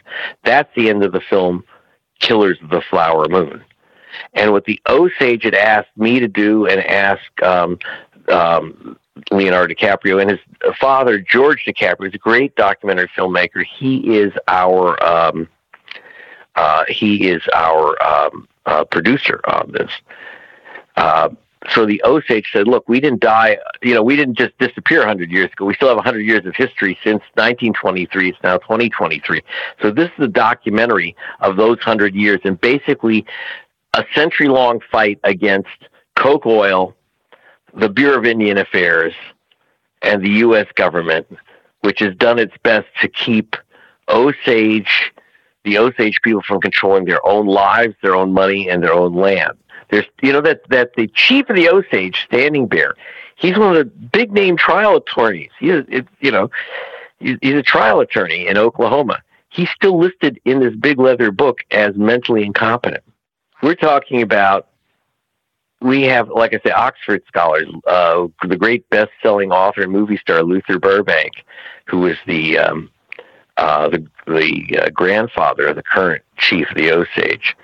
That's the end of the film Killers of the Flower Moon. And what the Osage had asked me to do and ask um, um, Leonardo DiCaprio and his father, George DiCaprio, is a great documentary filmmaker. He is our um, uh, he is our um, uh, producer on this. Uh, so the Osage said, "Look, we didn't die. You know, we didn't just disappear 100 years ago. We still have 100 years of history since 1923. It's now 2023. So this is a documentary of those 100 years, and basically a century-long fight against Koch Oil, the Bureau of Indian Affairs, and the U.S. government, which has done its best to keep Osage, the Osage people, from controlling their own lives, their own money, and their own land." There's, you know, that that the chief of the Osage, Standing Bear, he's one of the big name trial attorneys. He is, it, you know, he's, a trial attorney in Oklahoma. He's still listed in this big leather book as mentally incompetent. We're talking about. We have, like I say, Oxford scholars. Uh, the great best-selling author and movie star Luther Burbank, who was the um, uh, the, the uh, grandfather of the current chief of the Osage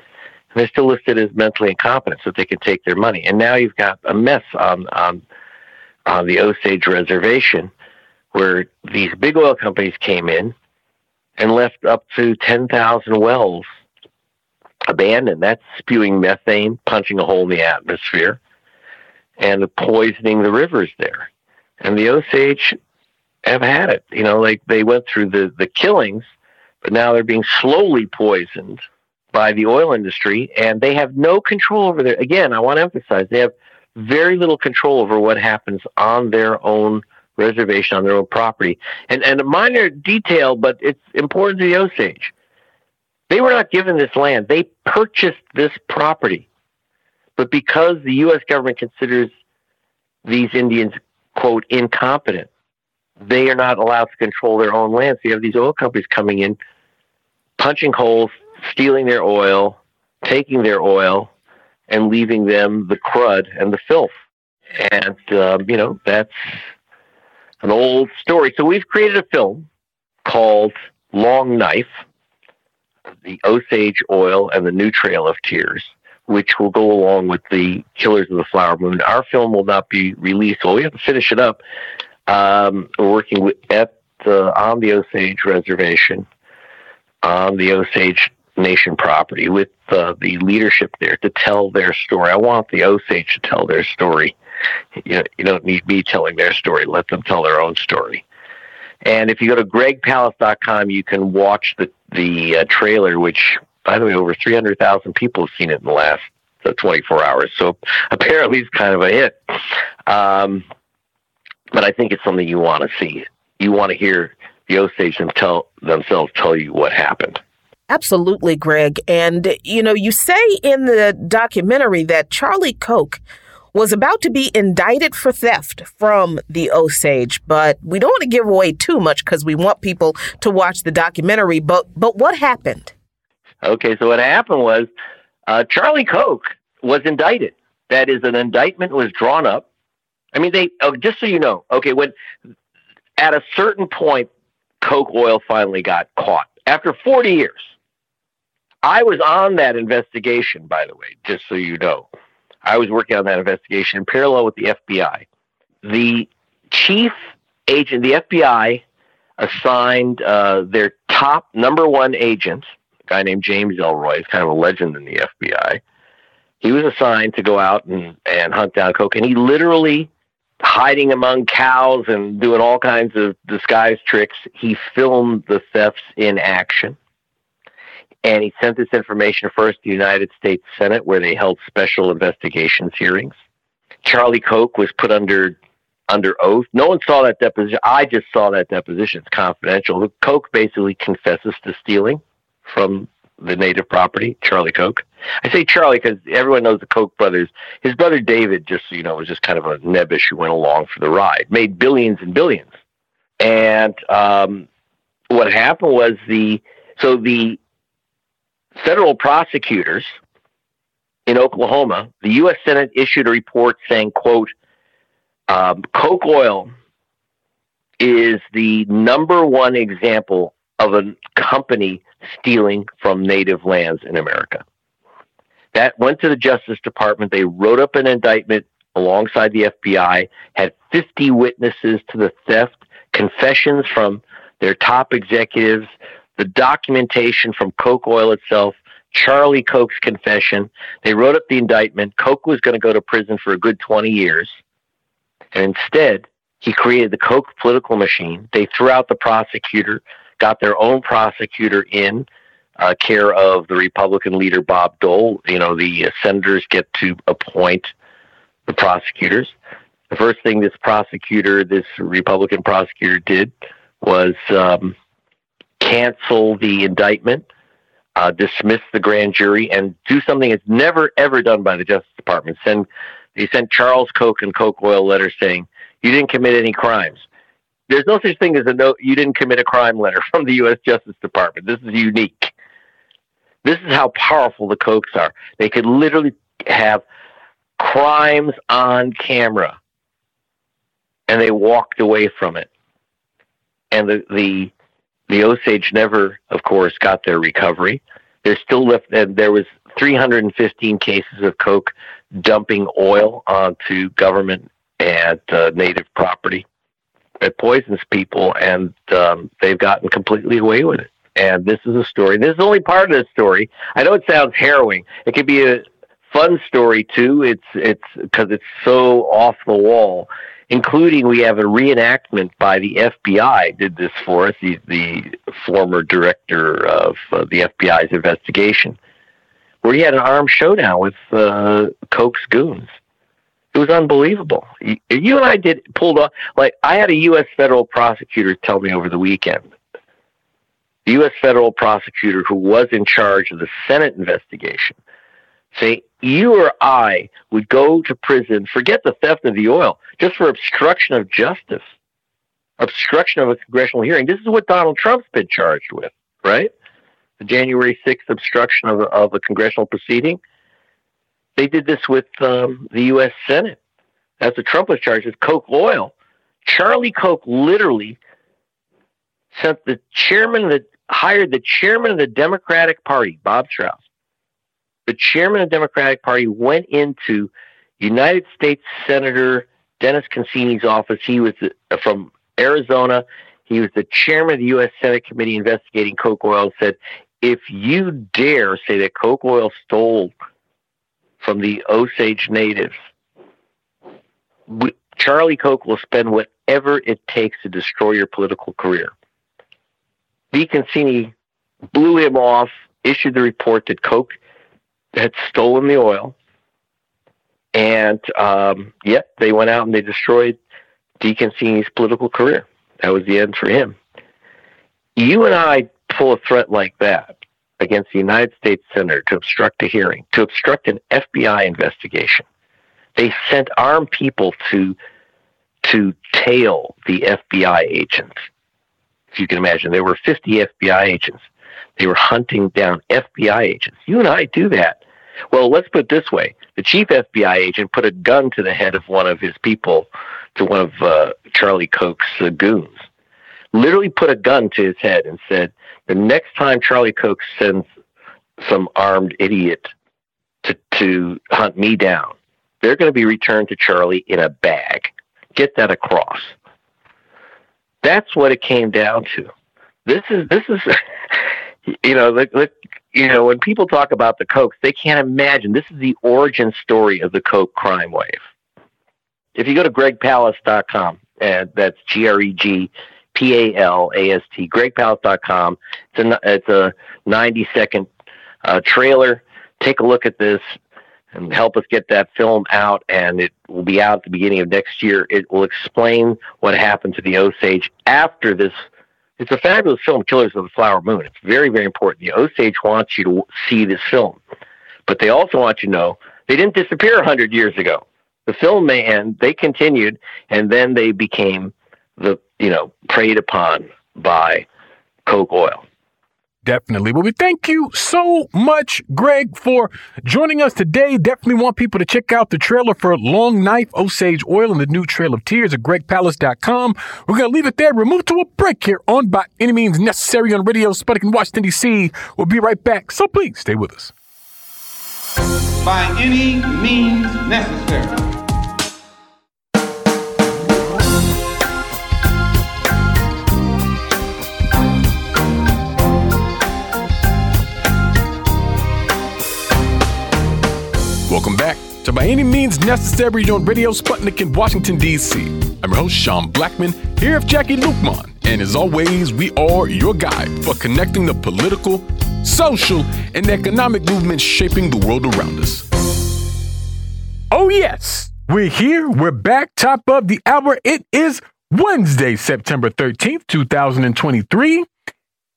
they're still listed as mentally incompetent so they can take their money. And now you've got a mess on on on the Osage Reservation where these big oil companies came in and left up to ten thousand wells abandoned. That's spewing methane, punching a hole in the atmosphere, and poisoning the rivers there. And the Osage have had it. You know, like they went through the, the killings, but now they're being slowly poisoned by the oil industry, and they have no control over their. Again, I want to emphasize they have very little control over what happens on their own reservation, on their own property. And and a minor detail, but it's important to the Osage. They were not given this land; they purchased this property, but because the U.S. government considers these Indians quote incompetent, they are not allowed to control their own land. So you have these oil companies coming in, punching holes, stealing their oil, taking their oil, and leaving them the crud and the filth. And, um, you know, that's an old story. So we've created a film called Long Knife The Osage Oil and the New Trail of Tears, which will go along with the Killers of the Flower Moon. Our film will not be released. Well, we have to finish it up. Um, we're working with, at the, on the Osage Reservation on the Osage nation property with uh, the leadership there to tell their story. I want the Osage to tell their story. You know, you don't need me telling their story. Let them tell their own story. And if you go to gregpalast.com, you can watch the the uh, trailer, which, by the way, over 300,000 people have seen it in the last uh, 24 hours. So <laughs> apparently it's kind of a hit. Um, but I think it's something you want to see. You want to hear the Osage them tell, themselves tell you what happened. Absolutely, Greg. And, you know, you say in the documentary that Charlie Koch was about to be indicted for theft from the Osage, but we don't want to give away too much because we want people to watch the documentary. But but what happened? Okay, so what happened was uh, Charlie Koch was indicted. That is, an indictment was drawn up. I mean, they oh, just so you know. Okay, when at a certain point, Koch oil finally got caught after 40 years. I was on that investigation, by the way, just so you know. I was working on that investigation in parallel with the FBI. The chief agent, the FBI assigned uh, their top number one agent, a guy named James Elroy, he's kind of a legend in the FBI. He was assigned to go out and, and hunt down Koch, and he literally hiding among cows and doing all kinds of disguise tricks. He filmed the thefts in action. And he sent this information first to the United States Senate, where they held special investigations hearings. Charlie Koch was put under under oath. No one saw that deposition. I just saw that deposition. It's confidential. Koch basically confesses to stealing from the native property, Charlie Koch. I say Charlie because everyone knows the Koch brothers. His brother David, just so you know, was just kind of a nebbish who went along for the ride, made billions and billions. And um, what happened was the so the federal prosecutors in Oklahoma, the U.S. Senate issued a report saying, "quote um, Koch Oil is the number one example of a company stealing from native lands in America. That went to the Justice Department. They wrote up an indictment alongside the FBI, had 50 witnesses to the theft, confessions from their top executives, the documentation from Koch Oil itself, Charlie Koch's confession. They wrote up the indictment. Koch was going to go to prison for a good 20 years. And instead, he created the Koch political machine. They threw out the prosecutor, got their own prosecutor in, uh, care of the Republican leader Bob Dole. You know, the uh, senators get to appoint the prosecutors. The first thing this prosecutor, this Republican prosecutor, did was um, cancel the indictment, uh, dismiss the grand jury, and do something that's never ever done by the Justice Department. Send they sent Charles Koch and Koch Oil letters saying you didn't commit any crimes. There's no such thing as a no you didn't commit a crime letter <laughs> from the U.S. Justice Department. This is unique. This is how powerful the Kochs are. They could literally have crimes on camera, and they walked away from it. And the the the Osage never, of course, got their recovery. There's still left, and there was 315 cases of Koch dumping oil onto government and uh, native property. It poisons people, and um, they've gotten completely away with it. And this is a story. This is only part of the story. I know it sounds harrowing. It could be a fun story too. It's it's because it's so off the wall. Including, we have a reenactment by the FBI. Did this for us? He's the former director of uh, the FBI's investigation where he had an armed showdown with uh, Koch's goons. It was unbelievable. You, you and I did pulled off like I had a U.S. federal prosecutor tell me over the weekend. The U.S. federal prosecutor who was in charge of the Senate investigation say you or I would go to prison, forget the theft of the oil, just for obstruction of justice, obstruction of a congressional hearing. This is what Donald Trump's been charged with, right? the January 6th obstruction of, of a congressional proceeding. They did this with um, the U.S. Senate. That's what Trump was charged with Koch oil, Charlie Koch literally sent the chairman the hired the chairman of the Democratic Party, Bob Strauss. The chairman of the Democratic Party went into United States Senator Dennis DeConcini's office. He was uh, from Arizona. He was the chairman of the U.S. Senate Committee investigating Koch oil. And Said if you dare say that Koch oil stole from the Osage natives, Charlie Koch will spend whatever it takes to destroy your political career. DeConcini blew him off, issued the report that Koch had stolen the oil, and um, yep, they went out and they destroyed DeConcini's political career. That was the end for him. You and I pull a threat like that against the United States Senator to obstruct a hearing, to obstruct an FBI investigation. They sent armed people to to tail the FBI agents. If you can imagine, there were 50 FBI agents. They were hunting down FBI agents. You and I do that. Well, let's put it this way: the chief FBI agent put a gun to the head of one of his people, to one of uh, Charlie Koch's uh, goons, literally put a gun to his head and said, "The next time Charlie Koch sends some armed idiot to to hunt me down, they're going to be returned to Charlie in a bag." Get that across. That's what it came down to. This is this is, <laughs> you know, look, you know, when people talk about the Koch, they can't imagine. This is the origin story of the Koch crime wave. If you go to gregpalast.com, and that's G R E G P A L A S T, gregpalast.com, it's a, it's a 90 second uh, trailer. Take a look at this and help us get that film out, and it will be out at the beginning of next year. It will explain what happened to the Osage after this. It's a fabulous film, Killers of the Flower Moon. It's very, very important. The Osage wants you to see this film, but they also want you to know they didn't disappear 100 years ago. The film may end, they continued, and then they became the, you know, preyed upon by Koch oil. Definitely. Well, we thank you so much, Greg, for joining us today. Definitely want people to check out the trailer for Long Knife, Osage Oil, and the new Trail of Tears at gregpalast.com. We're going to leave it there. We'll move to a break here on By Any Means Necessary on Radio Sputnik in Washington, D.C. We'll be right back. So please stay with us. By any means necessary. Welcome back to By Any Means Necessary on Radio Sputnik in Washington, D.C. I'm your host, Sean Blackmon, here with Jacquie Luqman. And as always, we are your guide for connecting the political, social, and economic movements shaping the world around us. Oh, yes, we're here. We're back, top of the hour. It is Wednesday, September 13th, 2023.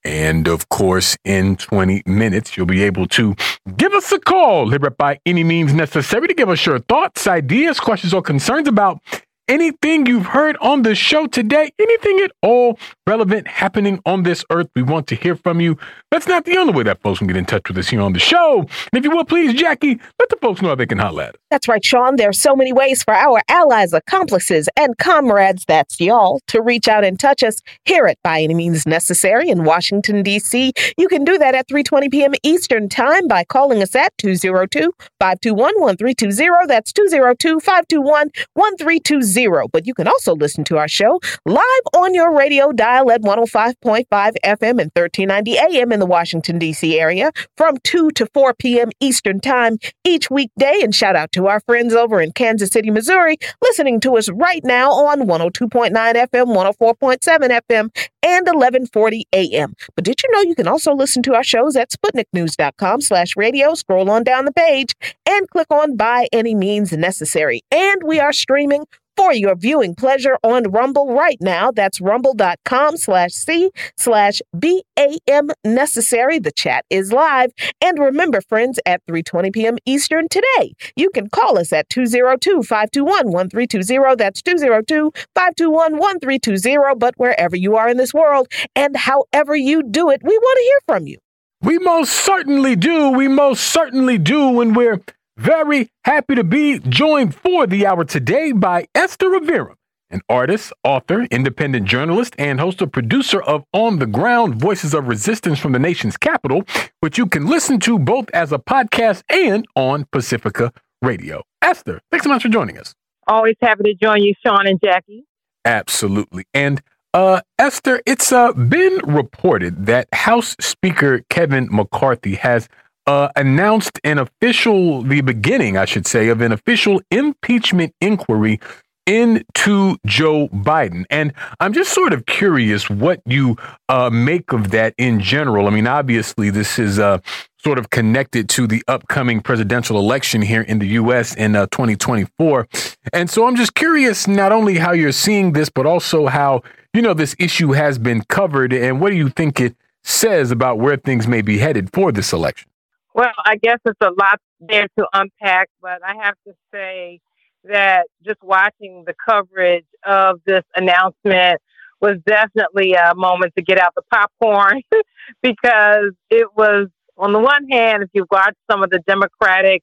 And of course, in 20 minutes, you'll be able to give us a call, Live by any means necessary, to give us your thoughts, ideas, questions, or concerns about anything you've heard on the show today, anything at all relevant happening on this earth. We want to hear from you. That's not the only way that folks can get in touch with us here on the show. And if you will, please, Jacquie, let the folks know how they can holler at us. That's right, Sean. There are so many ways for our allies, accomplices, and comrades, that's y'all, to reach out and touch us Hear it By Any Means Necessary in Washington, D.C. You can do that at 3.20 p.m. Eastern Time by calling us at 202-521-1320. That's 202-521-1320. But you can also listen to our show live on your radio dial at 105.5 FM and 1390 AM in the Washington, D.C. area from 2 to 4 p.m. Eastern Time each weekday. And shout out to our friends over in Kansas City, Missouri, listening to us right now on 102.9 FM, 104.7 FM, and 1140 AM. But did you know you can also listen to our shows at SputnikNews.com slash radio? Scroll on down the page and click on By Any Means Necessary. And we are streaming for your viewing pleasure on Rumble right now. That's rumble.com slash C slash BAM necessary. The chat is live. And remember, friends, at 3.20 p.m. Eastern today, you can call us at 202-521-1320. That's 202-521-1320. But wherever you are in this world and however you do it, we want to hear from you. We most certainly do. We most certainly do when we're very happy to be joined for the hour today by Esther Iverem, an artist, author, independent journalist, and host or producer of On the Ground Voices of Resistance from the Nation's Capital, which you can listen to both as a podcast and on Pacifica Radio. Esther, thanks so much for joining us. Always happy to join you, Sean and Jacquie. Absolutely. And uh, Esther, it's uh, been reported that House Speaker Kevin McCarthy has uh, announced an official, the beginning, I should say, of an official impeachment inquiry into Joe Biden. And I'm just sort of curious what you uh, make of that in general. I mean, obviously, this is uh, sort of connected to the upcoming presidential election here in the U.S. in uh, 2024. And so I'm just curious not only how you're seeing this, but also how, you know, this issue has been covered and what do you think it says about where things may be headed for this election? Well, I guess it's a lot there to unpack, but I have to say that just watching the coverage of this announcement was definitely a moment to get out the popcorn <laughs> because it was, on the one hand, if you watch some of the Democratic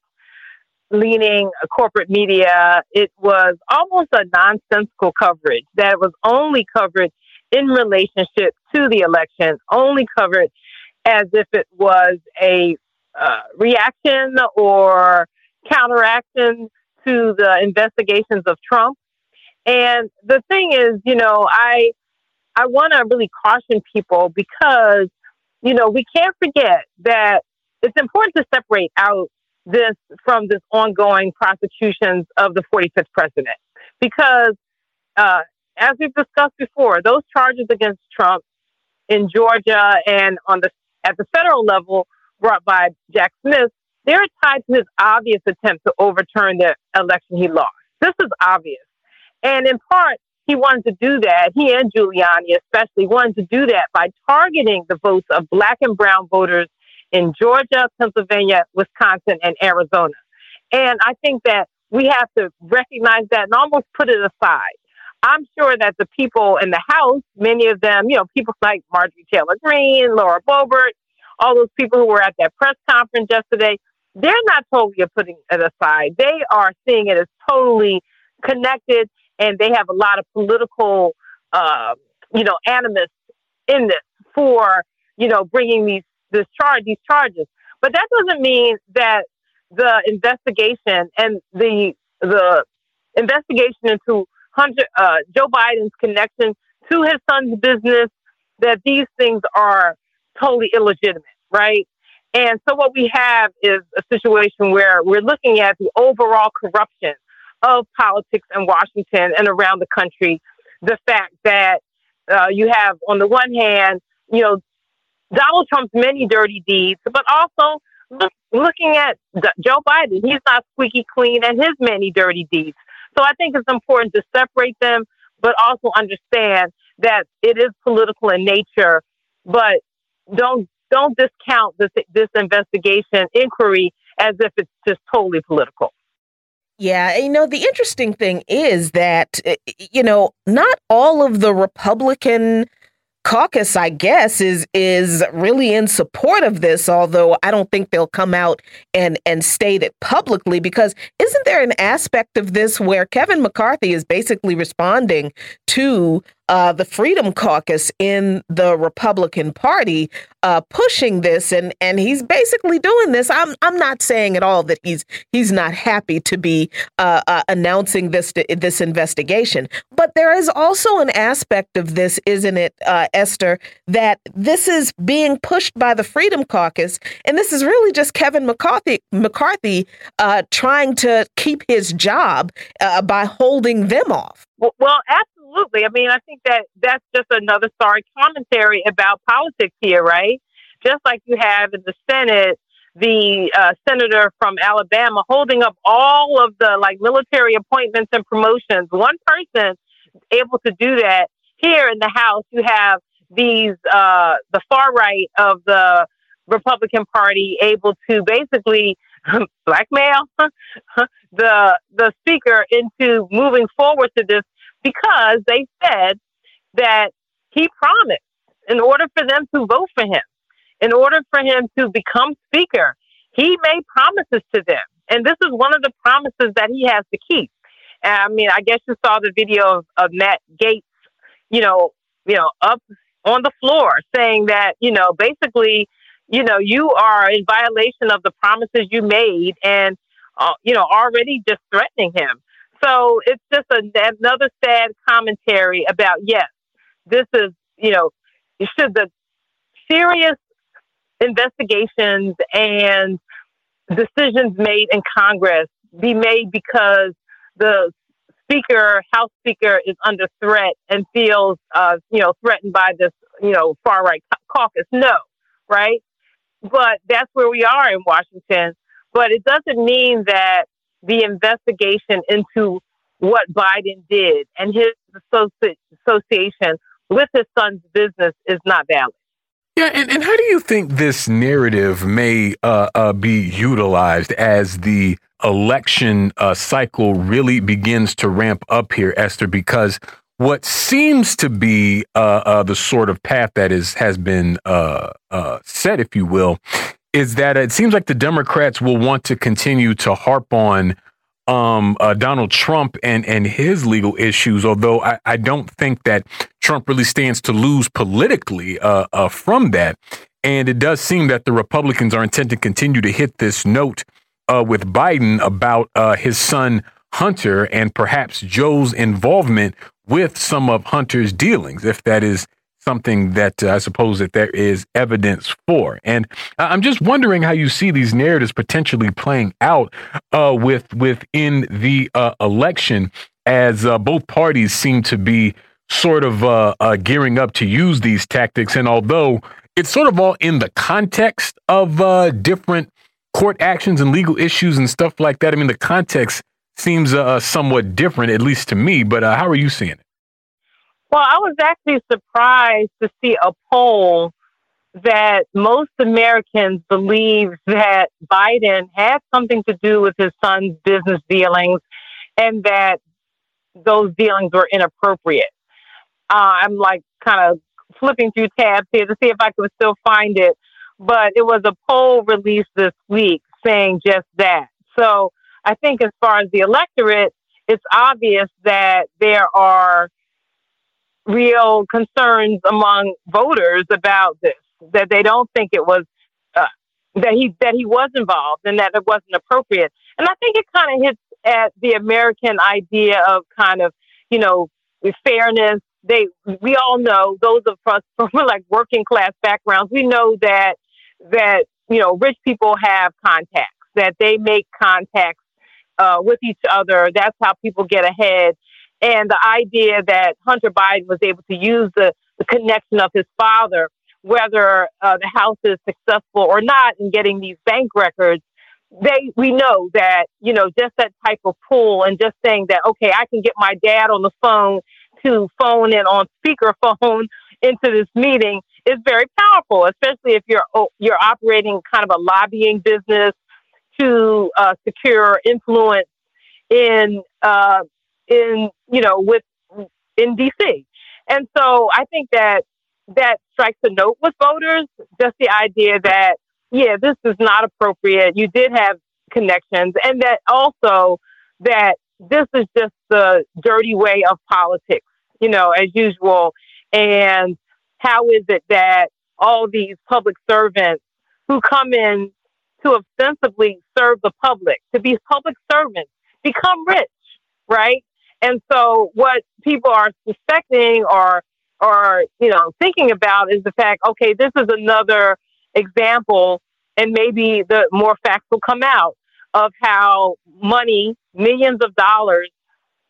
leaning corporate media, it was almost a nonsensical coverage that was only covered in relationship to the election, only covered as if it was a uh, reaction or counteraction to the investigations of Trump. And the thing is, you know, I I want to really caution people because, you know, we can't forget that it's important to separate out this from this ongoing prosecutions of the 45th president because uh, as we've discussed before, those charges against Trump in Georgia and on the at the federal level brought by Jack Smith, they're tied to his obvious attempt to overturn the election he lost. This is obvious. And in part, he wanted to do that. He and Giuliani especially wanted to do that by targeting the votes of black and brown voters in Georgia, Pennsylvania, Wisconsin, and Arizona. And I think that we have to recognize that and almost put it aside. I'm sure that the people in the House, many of them, you know, people like Marjorie Taylor Greene, Laura Boebert, all those people who were at that press conference yesterday, they're not totally putting it aside. They are seeing it as totally connected, and they have a lot of political, uh, you know, animus in this for you know bringing these this charge these charges. But that doesn't mean that the investigation and the the investigation into Hunter, uh, Joe Biden's connection to his son's business, that these things are totally illegitimate, right? And so what we have is a situation where we're looking at the overall corruption of politics in Washington and around the country. The fact that uh, you have, on the one hand, you know, Donald Trump's many dirty deeds, but also look, looking at Joe Biden, he's not squeaky clean and his many dirty deeds. So I think it's important to separate them, but also understand that it is political in nature. But don't don't discount this this investigation inquiry as if it's just totally political. Yeah, you know, the interesting thing is that, eh, eh, you know, not all of the Republican caucus, I guess, is is really in support of this, although I don't think they'll come out and and state it publicly because isn't there an aspect of this where Kevin McCarthy is basically responding to uh, the Freedom Caucus in the Republican Party uh, pushing this, and and he's basically doing this. I'm I'm not saying at all that he's he's not happy to be uh, uh announcing this this investigation, but there is also an aspect of this, isn't it, uh, Esther, that this is being pushed by the Freedom Caucus, and this is really just Kevin McCarthy McCarthy uh, trying to keep his job by holding them off. Well, well, absolutely. I mean, I think that that's just another sorry commentary about politics here, right? Just like you have in the Senate, the uh, senator from Alabama holding up all of the like military appointments and promotions. One person able to do that. Here in the House, you have these uh, the far right of the Republican Party able to basically <laughs> blackmail <laughs> the the speaker into moving forward to this because they said that he promised in order for them to vote for him, in order for him to become speaker, he made promises to them. And this is one of the promises that he has to keep. And I mean, I guess you saw the video of, of Matt Gaetz, you know, you know, up on the floor saying that, you know, basically, you know, you are in violation of the promises you made and, uh, you know, already just threatening him. So it's just a, another sad commentary about yes, this is you know should the serious investigations and decisions made in Congress be made because the speaker, House Speaker, is under threat and feels, uh, you know, threatened by this, you know, far right caucus. No, right? But that's where we are in Washington. But it doesn't mean that the investigation into what Biden did and his associ- association with his son's business is not valid. Yeah, and, and how do you think this narrative may uh, uh, be utilized as the election uh, cycle really begins to ramp up here, Esther? Because what seems to be uh, uh, the sort of path that is has been uh, set, if you will, is that it seems like the Democrats will want to continue to harp on um, uh, Donald Trump and and his legal issues. Although I, I don't think that Trump really stands to lose politically uh, uh, from that. And it does seem that the Republicans are intent to continue to hit this note uh, with Biden about uh, his son Hunter and perhaps Joe's involvement with some of Hunter's dealings, if that is something that uh, I suppose that there is evidence for. And I'm just wondering how you see these narratives potentially playing out uh, with within the uh, election, as uh, both parties seem to be sort of uh, uh, gearing up to use these tactics. And although it's sort of all in the context of different court actions and legal issues and stuff like that, I mean, the context seems somewhat different, at least to me. But how are you seeing it? Well, I was actually surprised to see a poll that most Americans believe that Biden had something to do with his son's business dealings and that those dealings were inappropriate. Uh, I'm like kind of flipping through tabs here to see if I could still find it, but it was a poll released this week saying just that. So I think as far as the electorate, it's obvious that there are real concerns among voters about this, that they don't think it was uh, that he that he was involved and that it wasn't appropriate. And I think it kind of hits at the American idea of kind of you know fairness. They we all know those of us <laughs> from like working class backgrounds. We know that that you know rich people have contacts that they make contacts uh, with each other. That's how people get ahead. And the idea that Hunter Biden was able to use the, the connection of his father, whether uh, the House is successful or not in getting these bank records, they we know that you know just that type of pull and just saying that okay, I can get my dad on the phone to phone in on speakerphone <laughs> into this meeting is very powerful, especially if you're oh, you're operating kind of a lobbying business to uh, secure influence in uh, in you know with in DC. And so I think that that strikes a note with voters, just the idea that yeah, this is not appropriate. You did have connections, and that also that this is just the dirty way of politics, you know, as usual. And how is it that all these public servants who come in to ostensibly serve the public, to be public servants, become rich, right? And so what people are suspecting or or you know thinking about is the fact, okay, this is another example, and maybe the more facts will come out of how money, millions of dollars,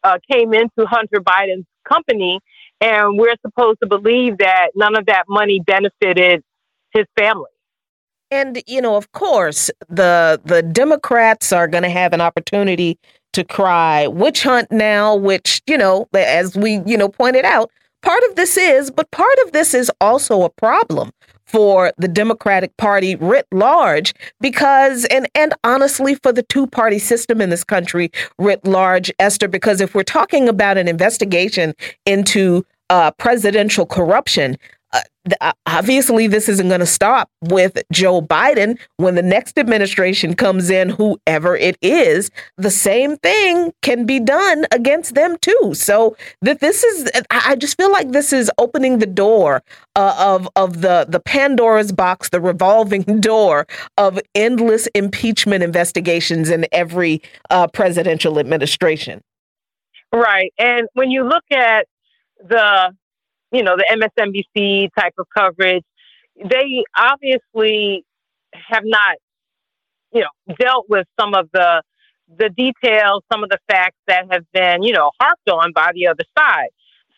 uh, came into Hunter Biden's company, and we're supposed to believe that none of that money benefited his family. And you know, of course, the the Democrats are going to have an opportunity to cry witch hunt now, which, you know, as we, you know, pointed out, part of this is, but part of this is also a problem for the Democratic Party writ large because and and honestly for the two party system in this country writ large Esther because if we're talking about an investigation into uh, presidential corruption obviously this isn't going to stop with Joe Biden when the next administration comes in, whoever it is. The same thing can be done against them too. So that this is, I just feel like this is opening the door uh, of of the the Pandora's box, the revolving <laughs> door of endless impeachment investigations in every uh, presidential administration. Right, and when you look at the you know, the MSNBC type of coverage, they obviously have not, you know, dealt with some of the the details, some of the facts that have been, you know, harped on by the other side.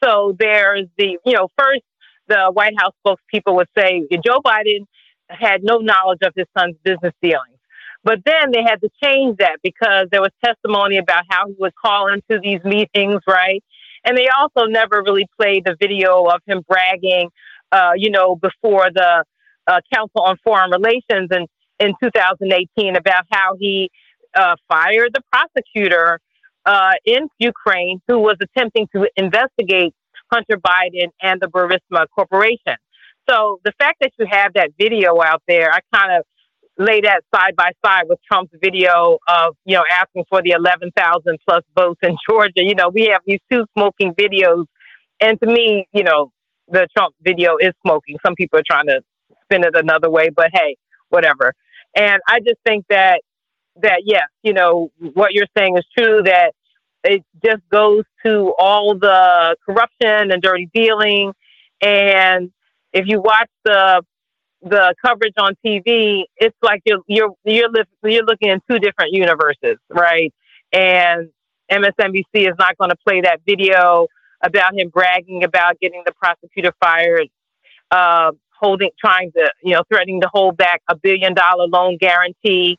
So there's the, you know, first the White House spokespeople would say Joe Biden had no knowledge of his son's business dealings. But then they had to change that because there was testimony about how he would call into these meetings, right? And they also never really played the video of him bragging, uh, you know, before the uh, Council on Foreign Relations in, in 2018 about how he uh, fired the prosecutor uh, in Ukraine who was attempting to investigate Hunter Biden and the Burisma Corporation. So the fact that you have that video out there, I kind of lay that side by side with Trump's video of, you know, asking for the 11,000 plus votes in <laughs> Georgia. You know, we have these two smoking videos. And to me, you know, the Trump video is smoking. Some people are trying to spin it another way, but hey, whatever. And I just think that, that yes, you know, what you're saying is true that it just goes to all the corruption and dirty dealing. And if you watch the the coverage on TV, it's like you're you're you're li- you're looking in two different universes, right? And MSNBC is not going to play that video about him bragging about getting the prosecutor fired, uh, holding, trying to, you know, threatening to hold back a billion dollar loan guarantee,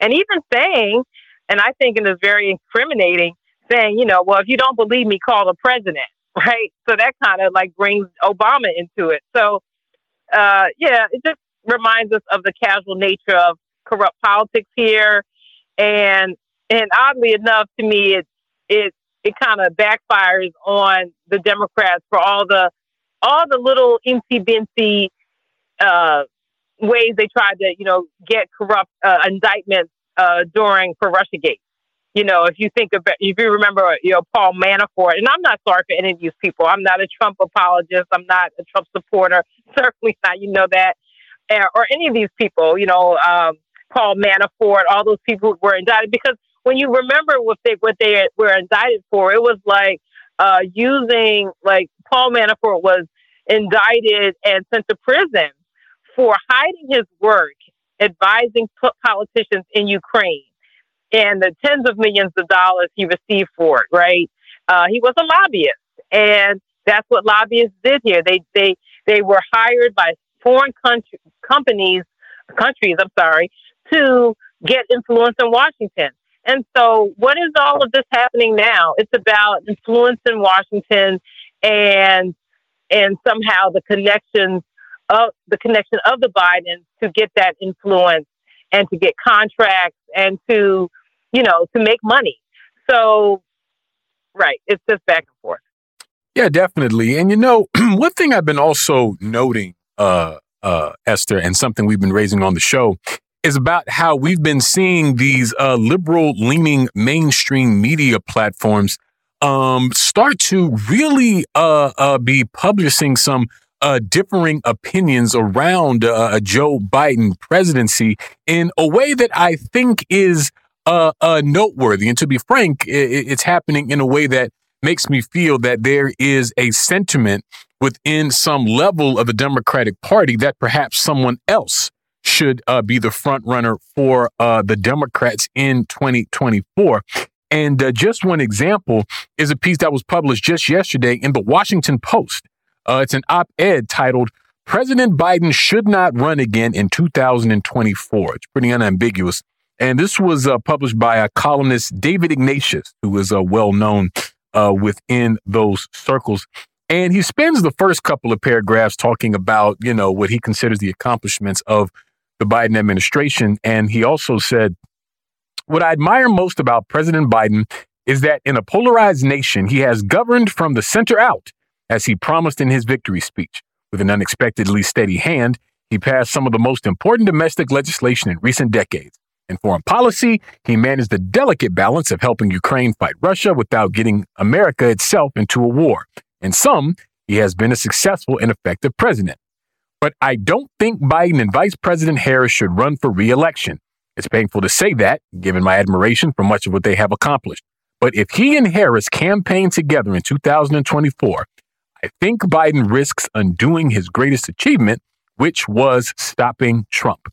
and even saying, and I think it is very incriminating, saying, you know, well, if you don't believe me, call the president, <laughs> right? So that kind of like brings Obama into it. So uh, yeah, it just reminds us of the casual nature of corrupt politics here, and and oddly enough, to me, it it it kind of backfires on the Democrats for all the all the little incy bincy uh, ways they tried to you know get corrupt uh, indictments uh, during for RussiaGate. You know, if you think about, if you remember, you know, Paul Manafort, and I'm not sorry for any of these people. I'm not a Trump apologist. I'm not a Trump supporter. <laughs> Certainly not. You know that, or any of these people. You know, um, Paul Manafort, all those people who were indicted. Because when you remember what they what they were indicted for, it was like uh, using like Paul Manafort was indicted and sent to prison for hiding his work advising politicians in Ukraine and the tens of millions of dollars he received for it, right? Uh, he was a lobbyist, and that's what lobbyists did here. They they they were hired by foreign country, companies, countries. I'm sorry, to get influence in Washington. And so, what is all of this happening now? It's about influence in Washington, and and somehow the connections of the connection of the Bidens to get that influence and to get contracts and to you know, to make money. So, right, it's just back and forth. Yeah, definitely. And you know, <clears throat> one thing I've been also noting, uh, uh, Esther, and something we've been raising on the show is about how we've been seeing these uh, liberal leaning mainstream media platforms um, start to really uh, uh, be publishing some uh, differing opinions around uh, a Joe Biden presidency in a way that I think is uh, uh, noteworthy. And to be frank, it, it's happening in a way that makes me feel that there is a sentiment within some level of the Democratic Party that perhaps someone else should uh, be the front runner for uh, the Democrats in 2024. And uh, just one example is a piece that was published just yesterday in the Washington Post. Uh, it's an op ed titled, President Biden Should Not Run Again in 2024. It's pretty unambiguous. And this was uh, published by a columnist, David Ignatius, who is uh, well known uh, within those circles. And he spends the first couple of paragraphs talking about, you know, what he considers the accomplishments of the Biden administration. And he also said, What I admire most about President Biden is that in a polarized nation, he has governed from the center out, as he promised in his victory speech. With an unexpectedly steady hand, he passed some of the most important domestic legislation in recent decades. In foreign policy, he managed the delicate balance of helping Ukraine fight Russia without getting America itself into a war. In some, he has been a successful and effective president. But I don't think Biden and Vice President Harris should run for reelection. It's painful to say that, given my admiration for much of what they have accomplished. But if he and Harris campaign together in 2024, I think Biden risks undoing his greatest achievement, which was stopping Trump.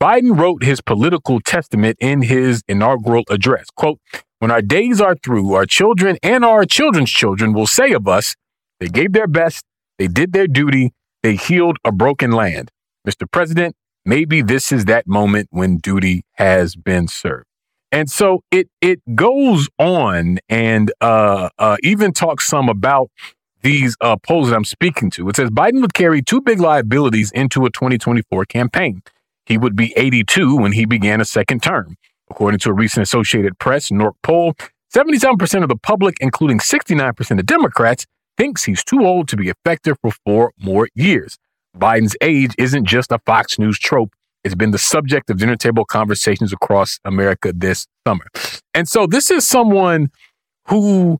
Biden wrote his political testament in his inaugural address. Quote, when our days are through, our children and our children's children will say of us, they gave their best, they did their duty, they healed a broken land. Mr. President, maybe this is that moment when duty has been served. And so it it goes on and uh, uh, even talks some about these uh, polls that I'm speaking to. It says Biden would carry two big liabilities into a 2024 campaign. He would be 82 when he began a second term. According to a recent Associated Press NORC poll, 77% of the public, including 69% of Democrats, thinks he's too old to be effective for four more years. Biden's age isn't just a Fox News trope, It's been the subject of dinner table conversations across America this summer. And so this is someone who,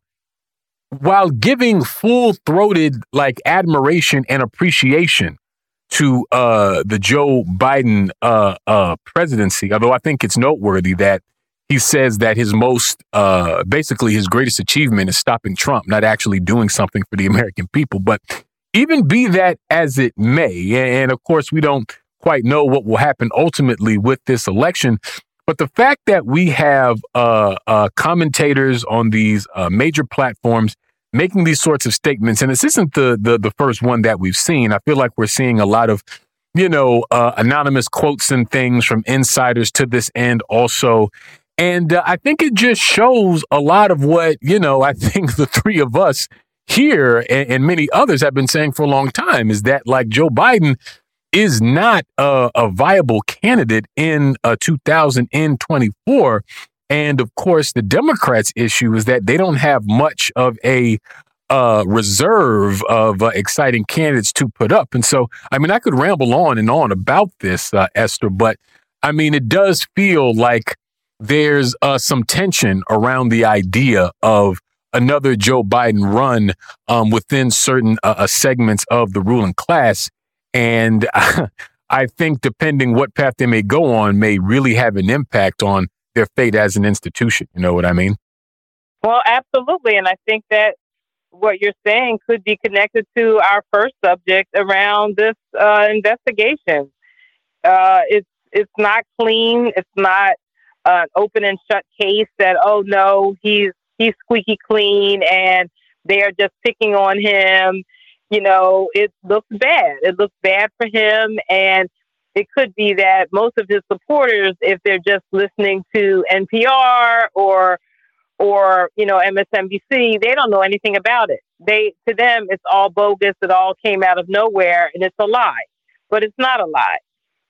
while giving full throated like admiration and appreciation to uh, the Joe Biden uh, uh, presidency, although I think it's noteworthy that he says that his most, uh, basically his greatest achievement is stopping Trump, not actually doing something for the American people. But even be that as it may, and of course, we don't quite know what will happen ultimately with this election. But the fact that we have uh, uh, commentators on these major platforms making these sorts of statements, and this isn't the, the the first one that we've seen. I feel like we're seeing a lot of, you know, uh, anonymous quotes and things from insiders to this end also. And uh, I think it just shows a lot of what, you know, I <laughs> think the three of us here and, and many others have been saying for a long time is that like Joe Biden is not a, a viable candidate in uh, 2024. And of course, the Democrats' issue is that they don't have much of a uh, reserve of uh, exciting candidates to put up. And so, I mean, I could ramble on and on about this, uh, Esther, but I mean, it does feel like there's uh, some tension around the idea of another Joe Biden run um, within certain uh, uh segments of the ruling class. And <laughs> I think depending what path they may go on may really have an impact on their fate as an institution. You know what I mean? Well, absolutely. And I think that what you're saying could be connected to our first subject around this uh, investigation. Uh, it's it's not clean. It's not an open and shut case that oh no he's he's squeaky clean and they're just picking on him. You know, it looks bad. It looks bad for him. And it could be that most of his supporters, if they're just listening to NPR or or you know MSNBC, they don't know anything about it. They to them it's all bogus. It all came out of nowhere, and it's a lie. But it's not a lie.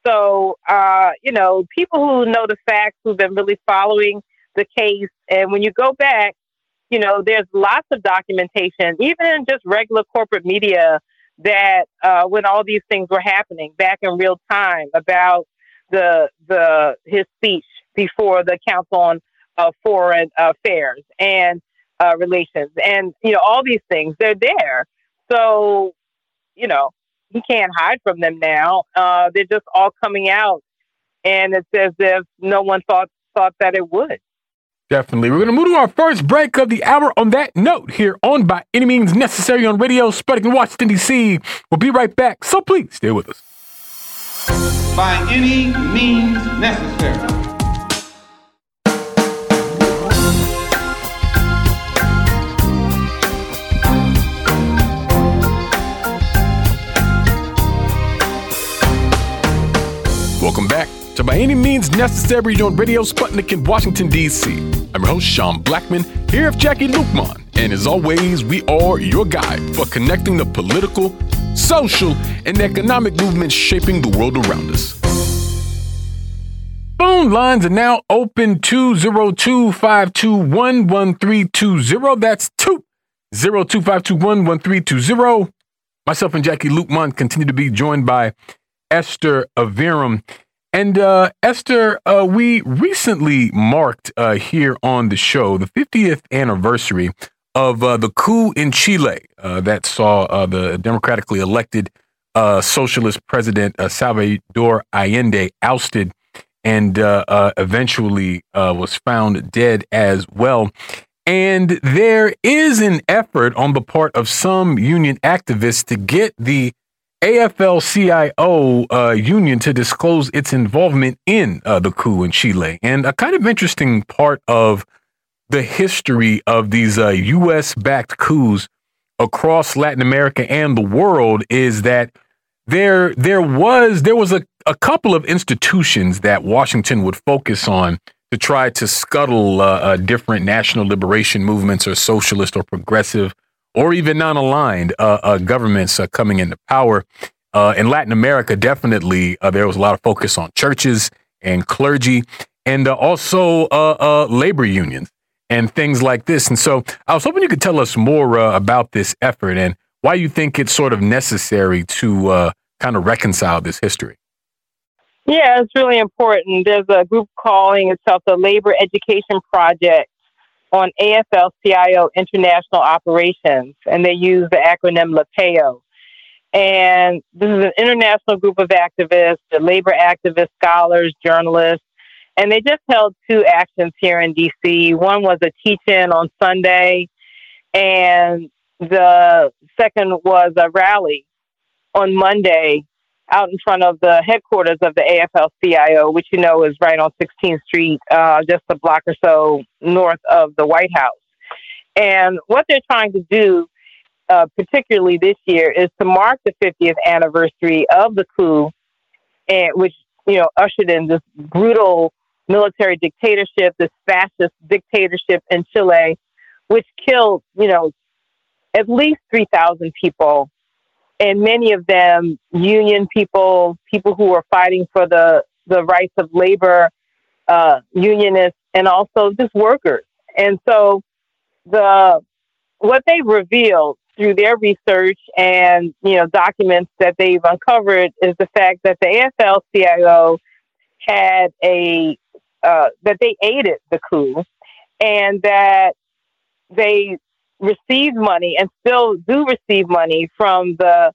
So uh, you know, people who know the facts, who've been really following the case, and when you go back you know, there's lots of documentation, even in just regular corporate media, that uh, when all these things were happening back in real time about the the his speech before the Council on uh, Foreign Affairs and uh, Relations, and you know all these things, they're there. So, you know, he can't hide from them now. Uh, they're just all coming out, and it's as if no one thought thought that it would. Definitely. We're going to move to our first break of the hour on that note here on By Any Means Necessary on Radio Sputnik in Washington, D.C. We'll be right back, so please stay with us. By any means necessary. Any Means Necessary on Radio Sputnik in Washington, D.C. I'm your host, Sean Blackmon, here with Jacquie Luqman. And as always, we are your guide for connecting the political, social, and economic movements shaping the world around us. Phone lines are now open 202 521 1320. That's 202 521 1320. Myself and Jacquie Luqman continue to be joined by Esther Iverem. And uh, Esther, uh, we recently marked uh, here on the show the 50th anniversary of uh, the coup in Chile uh, that saw uh, the democratically elected socialist president Salvador Allende ousted and eventually was found dead as well. And there is an effort on the part of some union activists to get the AFL CIO uh, union to disclose its involvement in uh, the coup in Chile. And a kind of interesting part of the history of these uh, U.S. backed coups across Latin America and the world is that there there was there was a, a couple of institutions that Washington would focus on to try to scuttle uh, uh, different national liberation movements or socialist or progressive or even non-aligned uh, uh, governments uh, coming into power. Uh, in Latin America, definitely uh, there was a lot of focus on churches and clergy, and uh, also labor unions and things like this. And so, I was hoping you could tell us more about this effort and why you think it's sort of necessary to kind of reconcile this history. Yeah, it's really important. There's a group calling itself the Labor Education Project on AFL CIO International Operations, and they use the acronym LEPAIO. And this is an international group of activists, labor activists, scholars, journalists, and they just held two actions here in DC. One was a teach in on Sunday, and the second was a rally on Monday out in front of the headquarters of the AFL CIO, which you know is right on 16th Street, uh, just a block or so north of the White House. And what they're trying to do, uh, particularly this year, is to mark the 50th anniversary of the coup, and which you know ushered in this brutal military dictatorship, this fascist dictatorship in Chile, which killed you know at least 3,000 people and many of them union people, people who are fighting for the, the rights of labor, uh, unionists, and also just workers. And so the what they've revealed through their research and you know documents that they've uncovered is the fact that the AFL-CIO had a uh, that they aided the coup and that they received money and still do receive money from the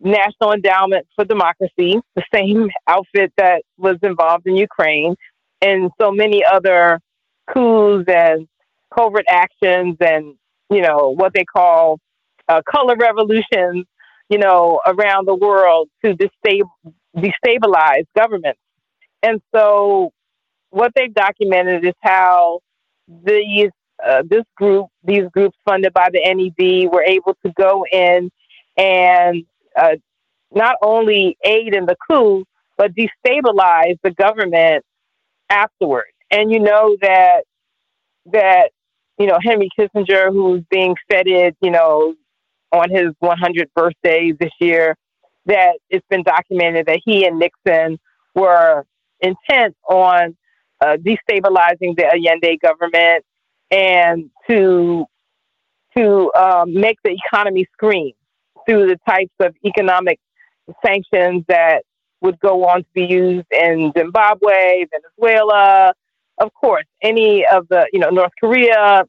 National Endowment for Democracy, the same outfit that was involved in Ukraine, and so many other coups and covert actions and, you know, what they call uh, color revolutions, you know, around the world to destabilize governments. And so what they've documented is how these uh, this group, these groups funded by the NED, were able to go in and uh, not only aid in the coup, but destabilize the government afterward. And you know that that you know Henry Kissinger, who's being feted, you know, on his 100th birthday this year, that it's been documented that he and Nixon were intent on uh, destabilizing the Allende government and to to um, make the economy scream through the types of economic sanctions that would go on to be used in Zimbabwe, Venezuela, of course, any of the, you know, North Korea.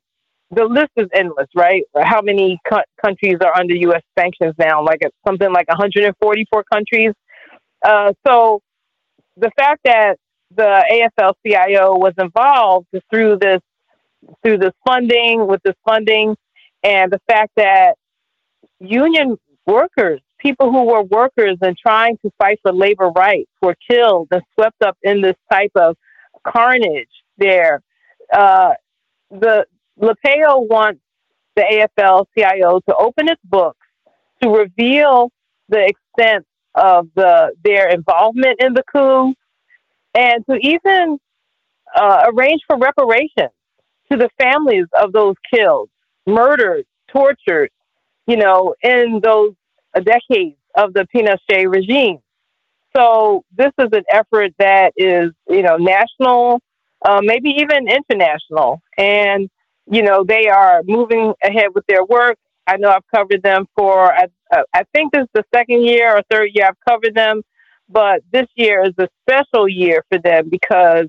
The list is endless, right? How many co- countries are under U.S. sanctions now? Like it's something like 144 countries. Uh, so the fact that the AFL-CIO was involved through this through this funding, with this funding, and the fact that union workers, people who were workers and trying to fight for labor rights, were killed and swept up in this type of carnage there. Uh, the LEPAIO wants the AFL CIO to open its books to reveal the extent of the their involvement in the coup and to even uh, arrange for reparations to the families of those killed, murdered, tortured, you know, in those decades of the Pinochet regime. So this is an effort that is, you know, national, uh, maybe even international. And, you know, they are moving ahead with their work. I know I've covered them for, I, I think this is the second year or third year I've covered them, but this year is a special year for them because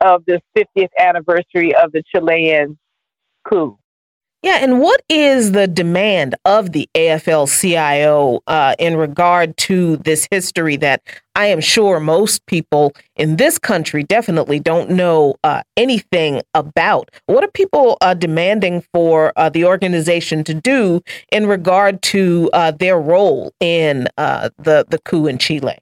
of the 50th anniversary of the Chilean coup. Yeah, and what is the demand of the AFL CIO uh, in regard to this history that I am sure most people in this country definitely don't know uh, anything about? What are people uh, demanding for uh, the organization to do in regard to uh, their role in uh, the, the coup in Chile?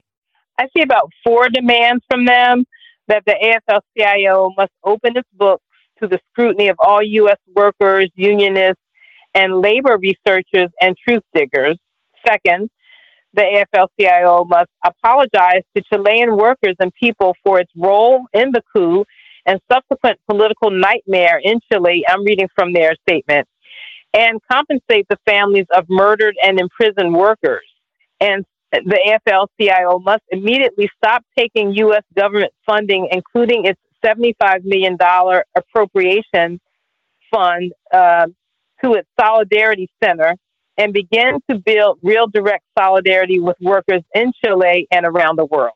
I see about four demands from them that the AFL-CIO must open its books to the scrutiny of all U.S. workers, unionists, and labor researchers and truth diggers. Second, the AFL-CIO must apologize to Chilean workers and people for its role in the coup and subsequent political nightmare in Chile. I'm reading from their statement. And compensate the families of murdered and imprisoned workers. And the AFL-CIO must immediately stop taking U.S. government funding, including its $75 million appropriation fund uh, to its Solidarity Center, and begin to build real direct solidarity with workers in Chile and around the world.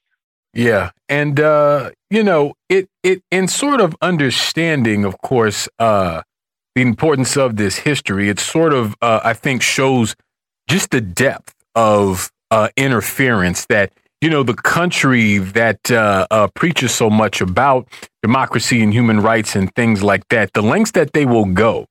Yeah, and uh, you know, it it in sort of understanding, of course, uh, the importance of this history. It sort of, uh, I think, shows just the depth of uh, interference that you know the country that uh, uh, preaches so much about democracy and human rights and things like that. The lengths that they will go,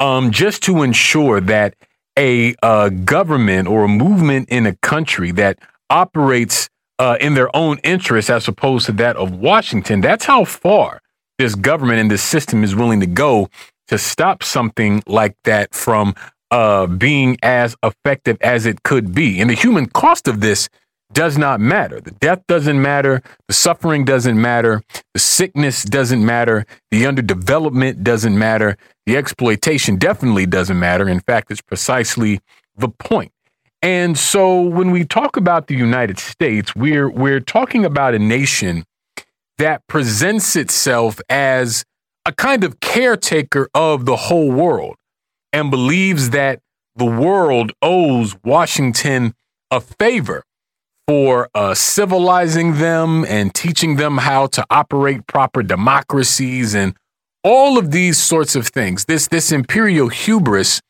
um, just to ensure that a uh, government or a movement in a country that operates uh, in their own interest as opposed to that of Washington. That's how far this government and this system is willing to go to stop something like that from uh, being as effective as it could be. And the human cost of this does not matter. The death doesn't matter. The suffering doesn't matter. The sickness doesn't matter. The underdevelopment doesn't matter. The exploitation definitely doesn't matter. In fact, it's precisely the point. And so when we talk about the United States, we're we're talking about a nation that presents itself as a kind of caretaker of the whole world and believes that the world owes Washington a favor for uh, civilizing them and teaching them how to operate proper democracies and all of these sorts of things. This this imperial hubris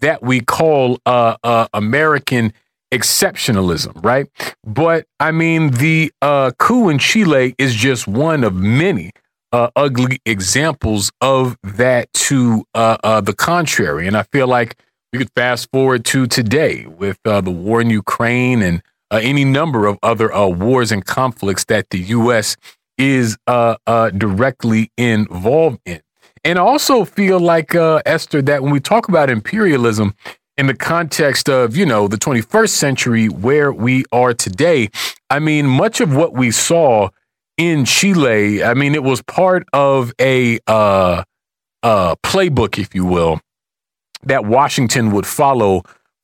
that we call uh, uh, American exceptionalism, right? But I mean, the uh, coup in Chile is just one of many uh, ugly examples of that to uh, uh, the contrary. And I feel like we could fast forward to today with uh, the war in Ukraine and uh, any number of other uh, wars and conflicts that the U.S. is directly involved in. And I also feel like, Esther, that when we talk about imperialism in the context of, you know, the 21st century where we are today, I mean, much of what we saw in Chile, I mean, it was part of a uh, uh, playbook, if you will, that Washington would follow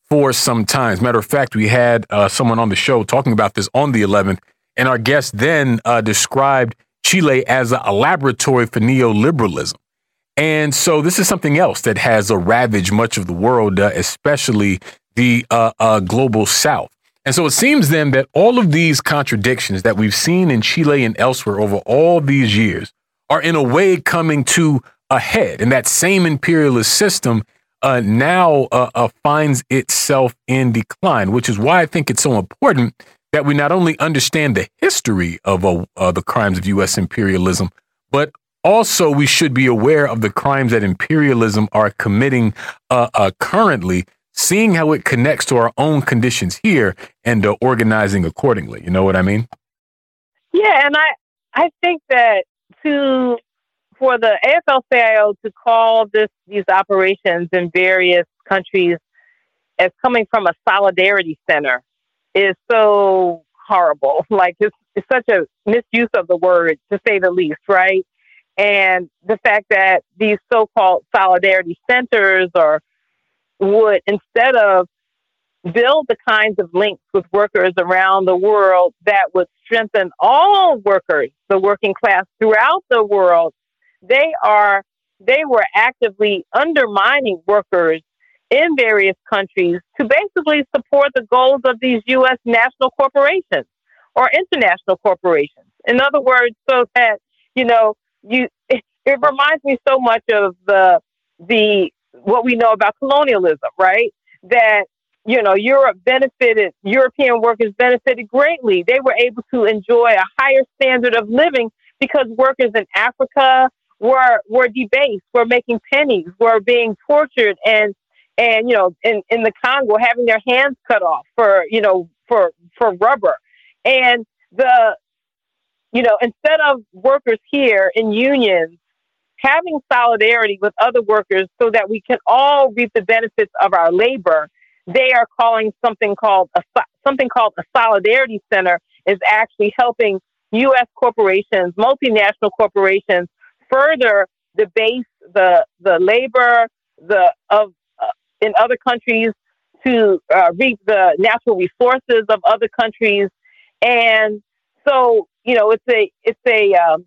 for some time. matter of fact, we had uh, someone on the show talking about this on the 11th, and our guest then uh, described Chile as a, laboratory for neoliberalism. And so this is something else that has ravaged much of the world, uh, especially the uh, uh, global south. And so it seems then that all of these contradictions that we've seen in Chile and elsewhere over all these years are in a way coming to a head. And that same imperialist system uh, now uh, uh, finds itself in decline, which is why I think it's so important that we not only understand the history of the crimes of U.S. imperialism, but also, we should be aware of the crimes that imperialism are committing uh, uh, currently, seeing how it connects to our own conditions here and uh, organizing accordingly. You know what I mean? Yeah, and I I think that to for the AFL-CIO to call this these operations in various countries as coming from a solidarity center is so horrible. <laughs> Like it's, it's such a misuse of the word, to say the least, right? And the fact that these so called solidarity centers or would, instead of build the kinds of links with workers around the world that would strengthen all workers, the working class throughout the world, they are they were actively undermining workers in various countries to basically support the goals of these U.S. national corporations or international corporations. In other words, so that, you know, you it, <laughs> it reminds me so much of the the what we know about colonialism, right? That you know Europe benefited, European workers benefited greatly. They were able to enjoy a higher standard of living because workers in Africa were were debased, were making pennies, were being tortured, and and you know in in the Congo having their hands cut off for you know for for rubber, and the you know, instead of workers here in unions having solidarity with other workers so that we can all reap the benefits of our labor, they are calling something called a something called a solidarity center is actually helping U.S. corporations, multinational corporations, further debase the the labor the of uh, in other countries to uh, reap the natural resources of other countries, and so you know, it's a it's a um,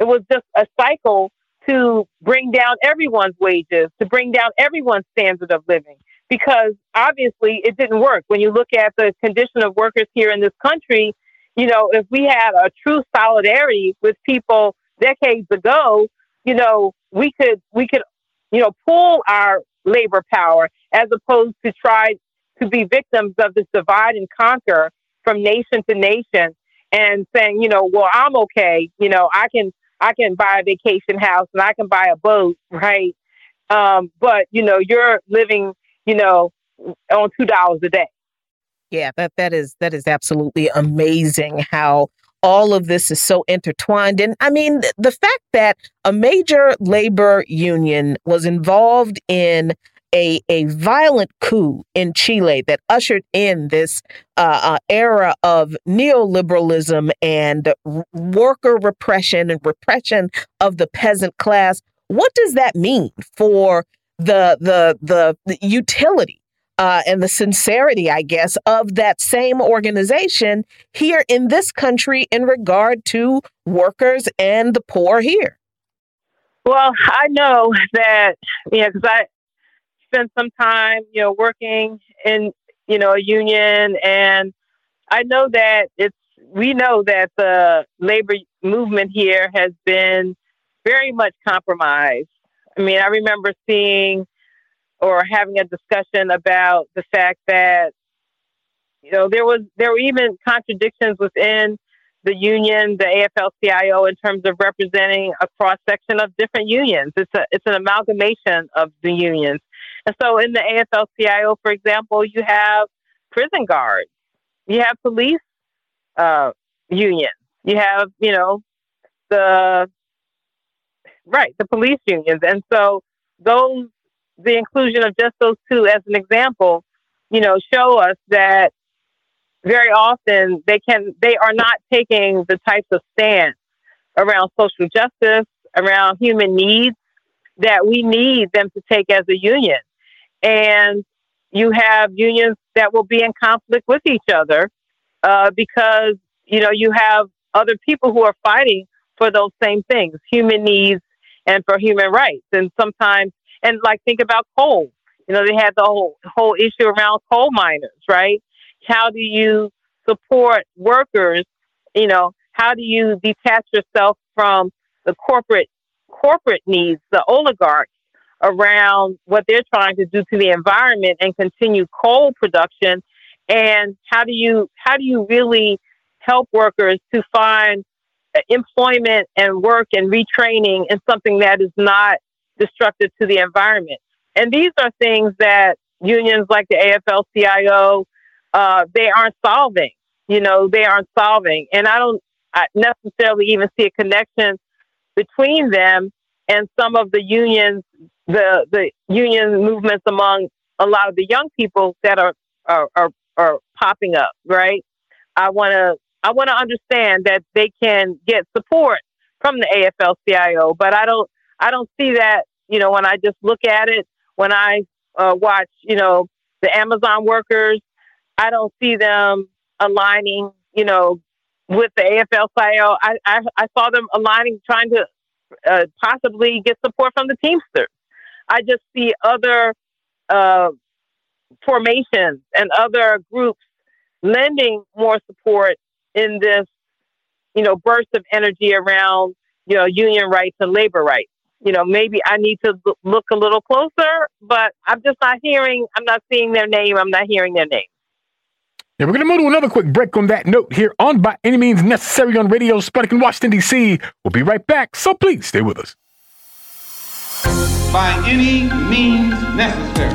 it was just a cycle to bring down everyone's wages, to bring down everyone's standard of living. Because obviously it didn't work. When you look at the condition of workers here in this country, you know, if we had a true solidarity with people decades ago, you know, we could we could, you know, pull our labor power as opposed to try to be victims of this divide and conquer from nation to nation and saying, you know, well, I'm okay. You know, I can I can buy a vacation house and I can buy a boat, <laughs> right? Um, but you know, you're living, you know, on two dollars a day. Yeah, that that is that is absolutely amazing how all of this is so intertwined. And I mean, the fact that a major labor union was involved in a, a violent coup in Chile that ushered in this uh, uh, era of neoliberalism and worker repression and repression of the peasant class. What does that mean for the the the, the utility uh, and the sincerity, I guess, of that same organization here in this country in regard to workers and the poor here? Well, I know that, you know, because I spent some time, you know, working in, you know, a union, and I know that it's, we know that the labor movement here has been very much compromised. I mean, I remember seeing or having a discussion about the fact that you know there was there were even contradictions within the union, the AFL-CIO, in terms of representing a cross section of different unions. It's a it's an amalgamation of the unions, and so in the AFL-CIO, for example, you have prison guards, you have police uh, unions, you have you know the right the police unions, and so those the inclusion of just those two as an example, you know, show us that very often they can they are not taking the types of stance around social justice, around human needs that we need them to take as a union. And you have unions that will be in conflict with each other uh, because you know you have other people who are fighting for those same things, human needs and for human rights. And sometimes and like think about coal. You know, they had the whole whole issue around coal miners, right? How do you support workers? You know, how do you detach yourself from the corporate corporate needs, the oligarchs around what they're trying to do to the environment and continue coal production? And how do you how do you really help workers to find employment and work and retraining in something that is not destructive to the environment. And these are things that unions like the AFL CIO, uh, they aren't solving. You know, they aren't solving. And I don't necessarily even see a connection between them and some of the unions, the, the union movements among a lot of the young people that are, are, are, are popping up, right? I want to I want to understand that they can get support from the AFL-CIO, but I don't I don't see that, you know, when I just look at it, when I uh, watch, you know, the Amazon workers, I don't see them aligning, you know, with the AFL-CIO. I, I, I saw them aligning, trying to uh, possibly get support from the Teamsters. I just see other uh, formations and other groups lending more support in this, you know, burst of energy around, you know, union rights and labor rights you know, maybe I need to look a little closer, but I'm just not hearing, I'm not seeing their name, I'm not hearing their name. Yeah, we're going to move to another quick break on that note here on By Any Means Necessary on Radio Sputnik in Washington, D.C. We'll be right back, so please stay with us. By any means necessary.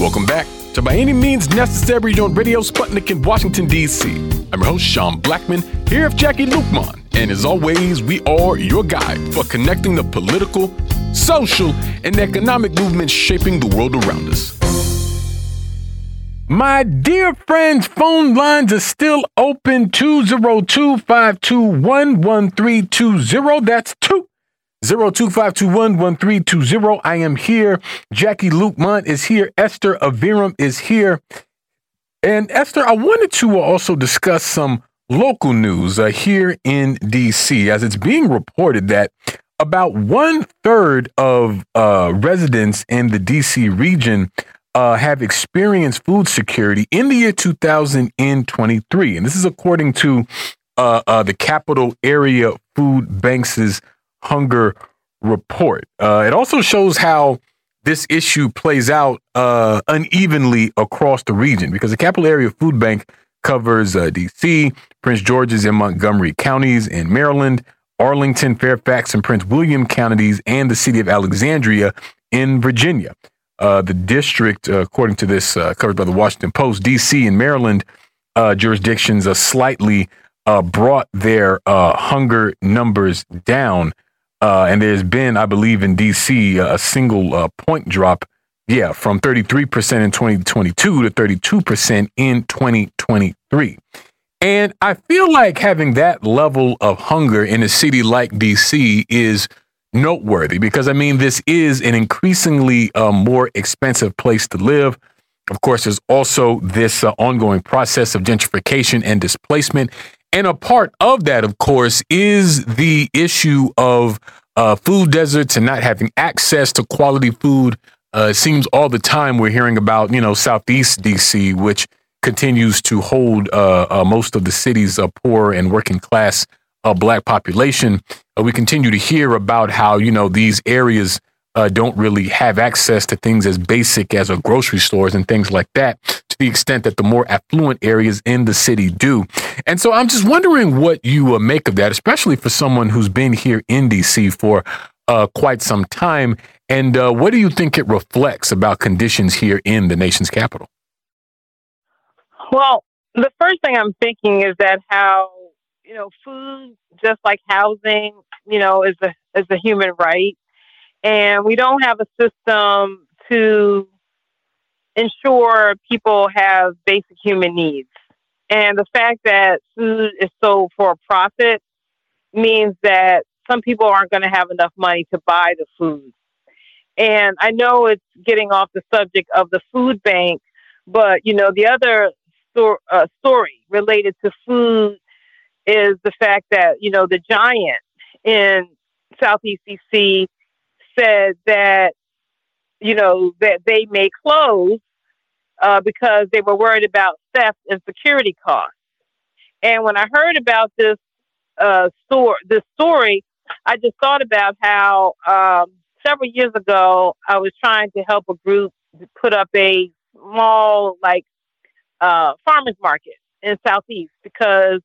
Welcome back to By Any Means Necessary on Radio Sputnik in Washington, D.C. I'm your host, Sean Blackmon, here with Jacquie Luqman. And as always, we are your guide for connecting the political, social, and economic movements shaping the world around us. My dear friends, phone lines are still open 202 521 1320. That's 2 0252111320. I am here. Jacquie Luke Luqman is here. Esther Iverem is here. And Esther, I wanted to also discuss some local news uh, here in D.C. as it's being reported that about one third of uh, residents in the D.C. region uh, have experienced food security in the year 2023. And this is according to uh, uh, the Capital Area Food Banks' hunger report. Uh, it also shows how this issue plays out uh, unevenly across the region because the Capital Area Food Bank covers D.C., Prince George's and Montgomery counties in Maryland, Arlington, Fairfax, and Prince William counties, and the city of Alexandria in Virginia. Uh, the district, uh, according to this, uh, covered by the Washington Post, D.C. and Maryland uh, jurisdictions slightly uh, brought their uh, hunger numbers down. and there's been, I believe, in D.C., a single point drop, yeah, from 33% in 2022 to 32% in 2023. And I feel like having that level of hunger in a city like DC is noteworthy because I mean, this is an increasingly uh, more expensive place to live. Of course, there's also this uh, ongoing process of gentrification and displacement. And a part of that, of course, is the issue of uh, food deserts and not having access to quality food. Uh, it seems all the time we're hearing about, you know, Southeast DC, which continues to hold uh, uh, most of the city's poor and working class uh, black population, uh, we continue to hear about how you know these areas uh, don't really have access to things as basic as a grocery stores and things like that to the extent that the more affluent areas in the city do. And so I'm just wondering what you uh, make of that, especially for someone who's been here in DC for uh, quite some time. And uh, what do you think it reflects about conditions here in the nation's capital? Well, the first thing I'm thinking is that how you know, food, just like housing, you know, is a is a human right, and we don't have a system to ensure people have basic human needs. And the fact that food is sold for a profit means that some people aren't going to have enough money to buy the food. And I know it's getting off the subject of the food bank, but you know the other sto- uh, story related to food is the fact that, you know, the giant in Southeast DC said that, you know, that they may close uh, because they were worried about theft and security costs. And when I heard about this uh, story, this story, I just thought about how um, several years ago I was trying to help a group put up a small, like, uh, farmers market in Southeast because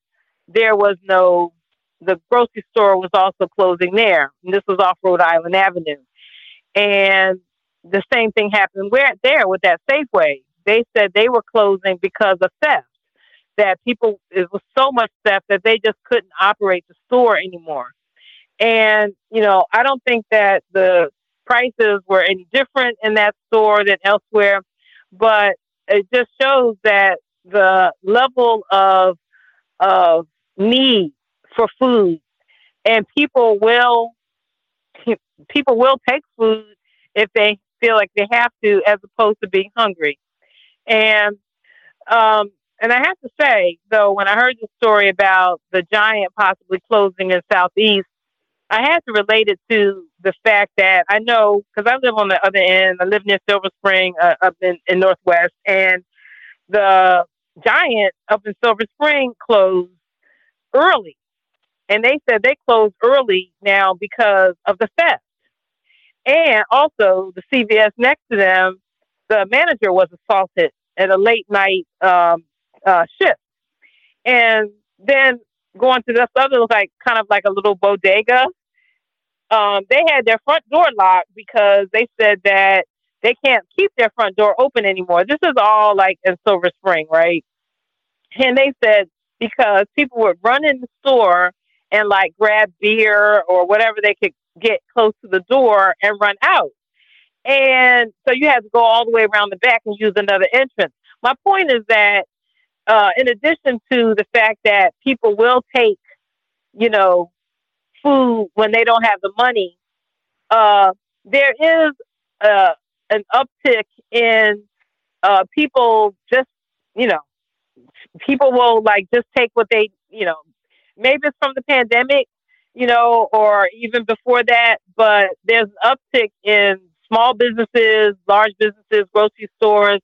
there was no, the grocery store was also closing there. And this was off Rhode Island Avenue. And the same thing happened where there with that Safeway. They said they were closing because of theft. That people, it was so much theft that they just couldn't operate the store anymore. And, you know, I don't think that the prices were any different in that store than elsewhere, but it just shows that the level of of need for food, and people will people will take food if they feel like they have to, as opposed to being hungry. And um, and I have to say, though, when I heard the story about the giant possibly closing in Southeast, I had to relate it to the fact that I know because I live on the other end. I live near Silver Spring, uh, up in, in Northwest, and the giant up in Silver Spring closed early. And they said they closed early now because of the theft. And also, the CVS next to them, the manager was assaulted at a late night um, uh, shift. And then going to this other, like kind of like a little bodega, um, they had their front door locked because they said that they can't keep their front door open anymore. This is all like in Silver Spring, right? And they said because people would run in the store and like grab beer or whatever they could get close to the door and run out. And so you had to go all the way around the back and use another entrance. My point is that, uh, in addition to the fact that people will take, you know, food when they don't have the money, uh, there is uh, an uptick in uh, people just, you know, people will like just take what they, you know, maybe it's from the pandemic, you know, or even before that, but there's an uptick in small businesses, large businesses, grocery stores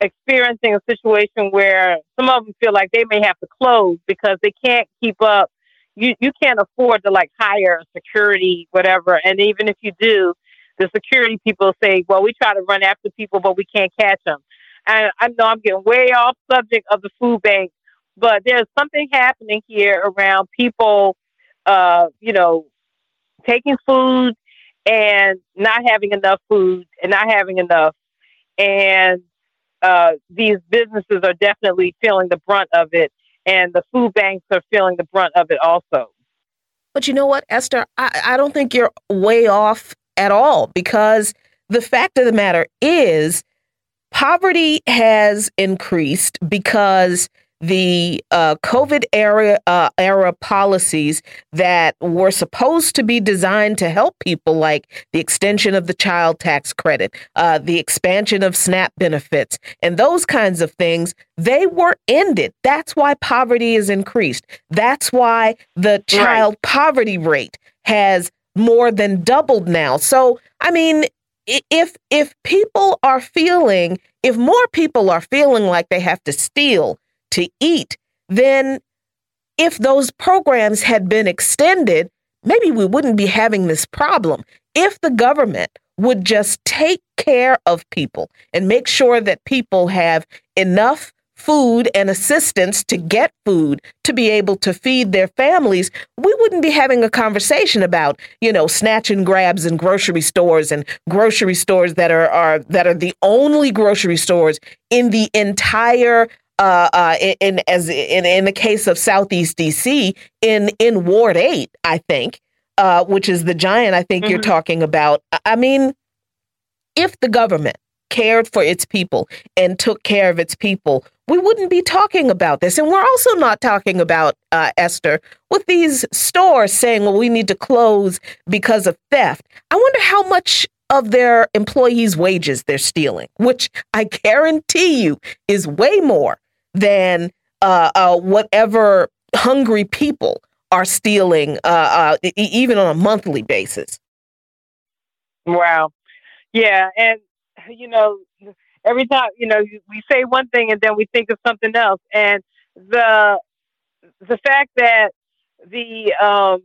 experiencing a situation where some of them feel like they may have to close because they can't keep up. You you can't afford to like hire security, whatever. And even if you do, the security people say, "Well, we try to run after people, but we can't catch them." And I know I'm getting way off subject of the food bank, but there's something happening here around people, uh, you know, taking food and not having enough food and not having enough. And uh, these businesses are definitely feeling the brunt of it, and the food banks are feeling the brunt of it also. But you know what, Esther? I, I don't think you're way off at all because the fact of the matter is poverty has increased because the uh, COVID era uh, era policies that were supposed to be designed to help people, like the extension of the child tax credit, uh, the expansion of SNAP benefits, and those kinds of things, they were ended. That's why poverty is increased. That's why the child right. poverty rate has more than doubled now. So, I mean, if if people are feeling if more people are feeling like they have to steal to eat, then if those programs had been extended, maybe we wouldn't be having this problem. If the government would just take care of people and make sure that people have enough food and assistance to get food to be able to feed their families, we wouldn't be having a conversation about, you know, snatch and grabs in grocery stores and grocery stores that are, are that are the only grocery stores in the entire uh, uh, in, in, as in in the case of Southeast DC in in Ward Eight, I think, uh, which is the giant I think mm-hmm. you're talking about. I mean, if the government cared for its people and took care of its people, we wouldn't be talking about this. And we're also not talking about uh, Esther with these stores saying, "Well, we need to close because of theft." I wonder how much of their employees' wages they're stealing, which I guarantee you is way more than uh, uh, whatever hungry people are stealing, uh, uh even on a monthly basis. Wow. Yeah. And, you know, every time, you know, we say one thing and then we think of something else. And the, the fact that the, um,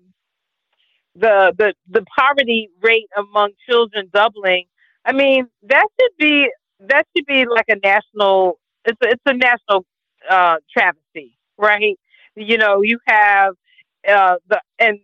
the, the, the poverty rate among children doubling, I mean, that should be, that should be like a national, it's a, it's a national uh, travesty, right? You know, you have uh, the and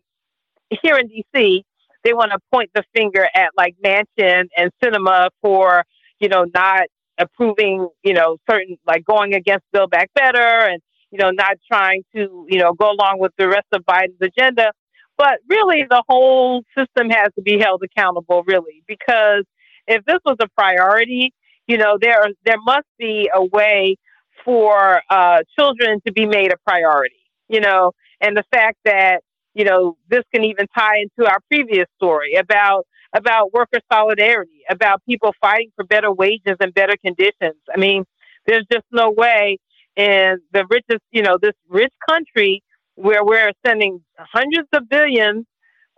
here in DC, they want to point the finger at like Manchin and Sinema for you know not approving you know certain like going against Build Back Better and you know not trying to you know go along with the rest of Biden's agenda. But really, the whole system has to be held accountable, really, because if this was a priority, you know, there there must be a way for uh, children to be made a priority, you know, and the fact that, you know, this can even tie into our previous story about about worker solidarity, about people fighting for better wages and better conditions. I mean, there's just no way in the richest, you know, this rich country where we're sending hundreds of billions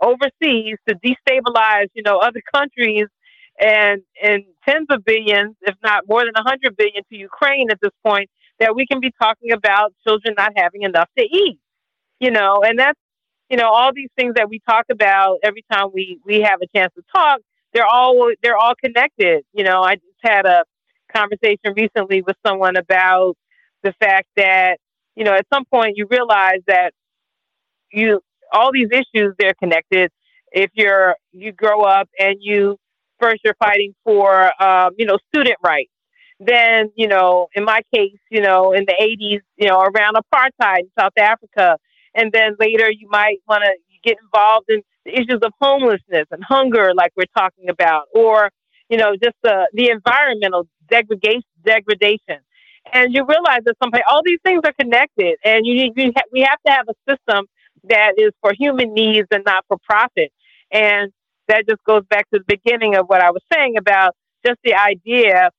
overseas to destabilize, you know, other countries and and tens of billions, if not more than a hundred billion, to Ukraine at this point, that we can be talking about children not having enough to eat. You know, and that's you know all these things that we talk about every time we we have a chance to talk. They're all they're all connected. You know, I just had a conversation recently with someone about the fact that you know at some point you realize that you all these issues they're connected if you're you grow up and you first you're fighting for um, you know student rights then you know in my case you know in the 80s you know around apartheid in south africa. And then later you might want to get involved in the issues of homelessness and hunger like we're talking about or you know just the the environmental degradation degradation. And you realize that some all these things are connected and you need you ha- we have to have a system that is for human needs and not for profit. And that just goes back to the beginning of what I was saying about just the idea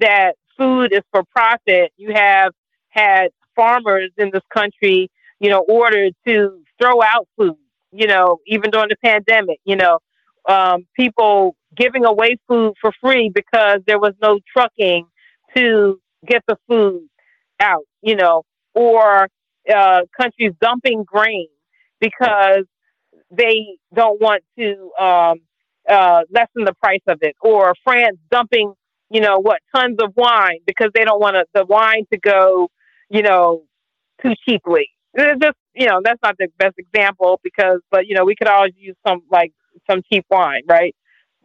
that food is for profit. You have had farmers in this country, you know, ordered to throw out food, you know, even during the pandemic, you know, um, people giving away food for free because there was no trucking to get the food out, you know, or uh, countries dumping grain because they don't want to um, uh, lessen the price of it, or France dumping, you know, what tons of wine because they don't want the wine to go, you know, too cheaply. Just you know that's not the best example because, but you know, we could always use some like some cheap wine, right?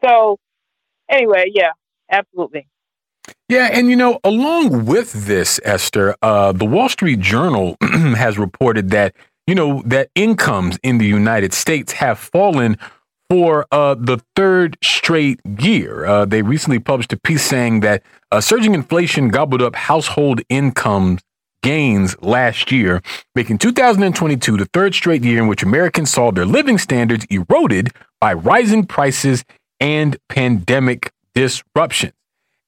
So anyway, yeah, absolutely. Yeah, and you know, along with this, Esther, uh, the Wall Street Journal <clears throat> has reported that you know that incomes in the United States have fallen for uh, the third straight year. Uh, they recently published a piece saying that uh, surging inflation gobbled up household income gains last year, making 2022 the third straight year in which Americans saw their living standards eroded by rising prices and pandemic disruption.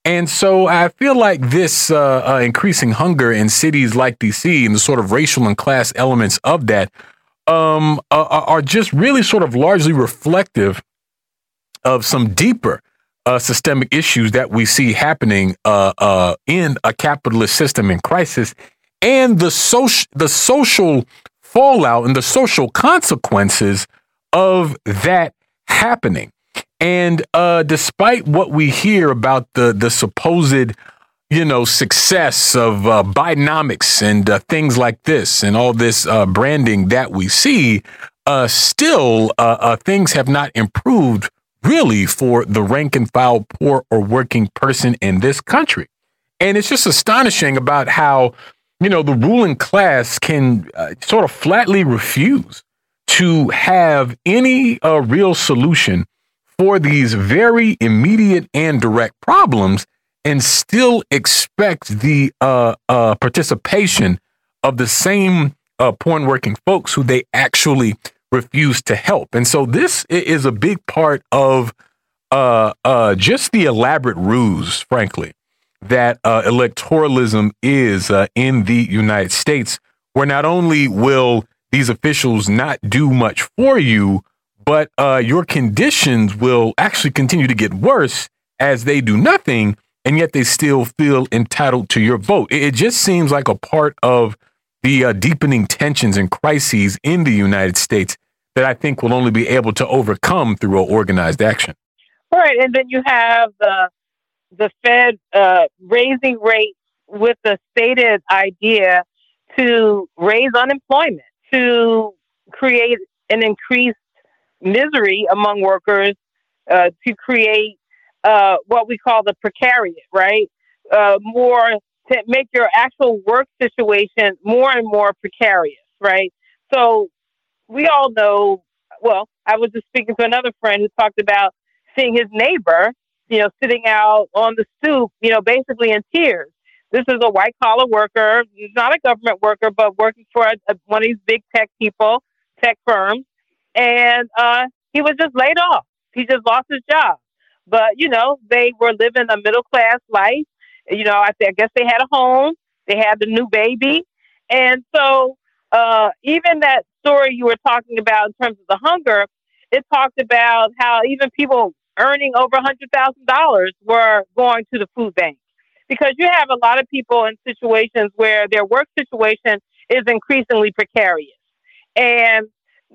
And so I feel like this uh, uh, increasing hunger in cities like DC and the sort of racial and class elements of that um, uh, are just really sort of largely reflective of some deeper uh, systemic issues that we see happening uh, uh, in a capitalist system in crisis, and the social the social fallout and the social consequences of that happening. And uh, despite what we hear about the the supposed, you know, success of uh, Bidenomics and uh, things like this, and all this uh, branding that we see, uh, still uh, uh, things have not improved really for the rank and file poor or working person in this country. And it's just astonishing about how you know the ruling class can sort of flatly refuse to have any real solution for these very immediate and direct problems and still expect the uh, uh, participation of the same uh, porn working folks who they actually refuse to help. And so this is a big part of uh, uh, just the elaborate ruse, frankly, that uh, electoralism is in the United States, where not only will these officials not do much for you, but uh, your conditions will actually continue to get worse as they do nothing, and yet they still feel entitled to your vote. It, just seems like a part of the uh, deepening tensions and crises in the United States that I think will only be able to overcome through organized action. All right, and then you have the the Fed uh, raising rates with the stated idea to raise unemployment, to create an increased misery among workers uh, to create uh, what we call the precariat, right? Uh, more to make your actual work situation more and more precarious, right? So we all know. Well, I was just speaking to another friend who talked about seeing his neighbor, you know, sitting out on the stoop, you know, basically in tears. This is a white collar worker. He's not a government worker, but working for a, a, one of these big tech people, tech firms and uh, he was just laid off. He just lost his job. But you know, they were living a middle class life. You know, I, I guess they had a home. They had the new baby, and so uh, even that story you were talking about in terms of the hunger, it talked about how even people earning over a hundred thousand dollars were going to the food bank because you have a lot of people in situations where their work situation is increasingly precarious, and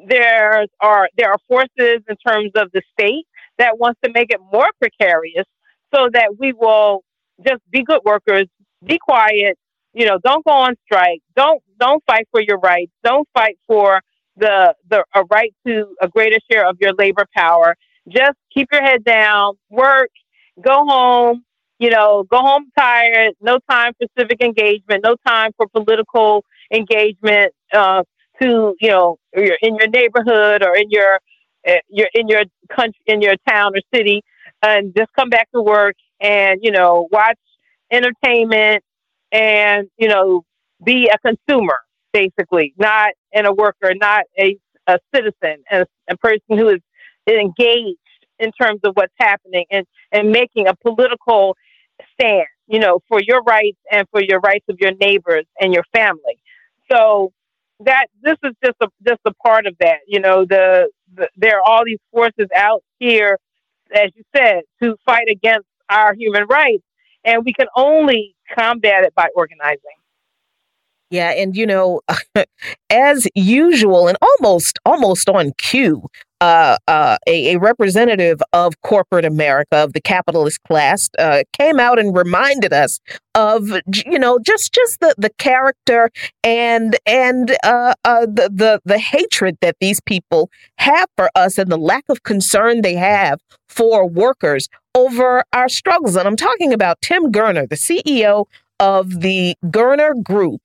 there are there are forces in terms of the state that wants to make it more precarious so that we will just be good workers, be quiet, you know, don't go on strike, don't don't fight for your rights, don't fight for the the a right to a greater share of your labor power. Just keep your head down, work, go home, you know, go home tired, no time for civic engagement, no time for political engagement, uh, to you know in your neighborhood or in your uh, you're in your country in your town or city and just come back to work and you know watch entertainment and you know be a consumer basically not and a worker not a, a citizen and a, a person who is engaged in terms of what's happening and and making a political stand you know, for your rights and for your rights of your neighbors and your family. So that this is just a just a part of that. You know, the, the there are all these forces out here, as you said, to fight against our human rights, and we can only combat it by organizing. Yeah, and you know, <laughs> as usual, and almost almost on cue, uh, uh, a, a, representative of corporate America, of the capitalist class, uh, came out and reminded us of you know just just the, the character and and uh, uh, the the the hatred that these people have for us and the lack of concern they have for workers over our struggles. And I'm talking about Tim Gurner, the CEO of the Gurner Group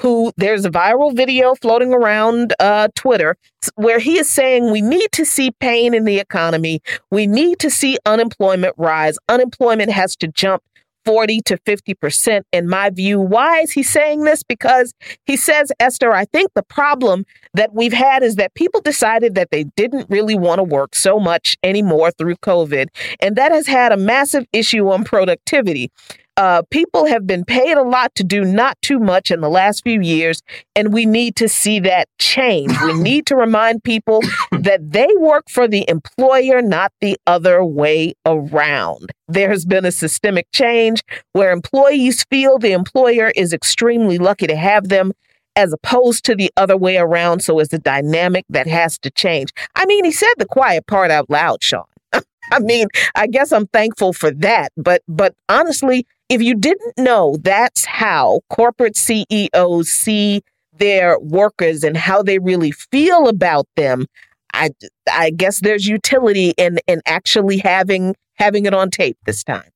who there's a viral video floating around uh, Twitter where he is saying we need to see pain in the economy. We need to see unemployment rise. Unemployment has to jump 40 to 50% in my view. Why is he saying this? Because he says, Esther, I think the problem that we've had is that people decided that they didn't really want to work so much anymore through COVID. And that has had a massive issue on productivity. Uh, people have been paid a lot to do not too much in the last few years, and we need to see that change. We <laughs> need to remind people that they work for the employer, not the other way around. There has been a systemic change where employees feel the employer is extremely lucky to have them as opposed to the other way around. So it's a dynamic that has to change. I mean, he said the quiet part out loud, Sean. <laughs> I mean, I guess I'm thankful for that. But but honestly, if you didn't know that's how corporate CEOs see their workers and how they really feel about them, I I guess there's utility in in actually having having it on tape this time.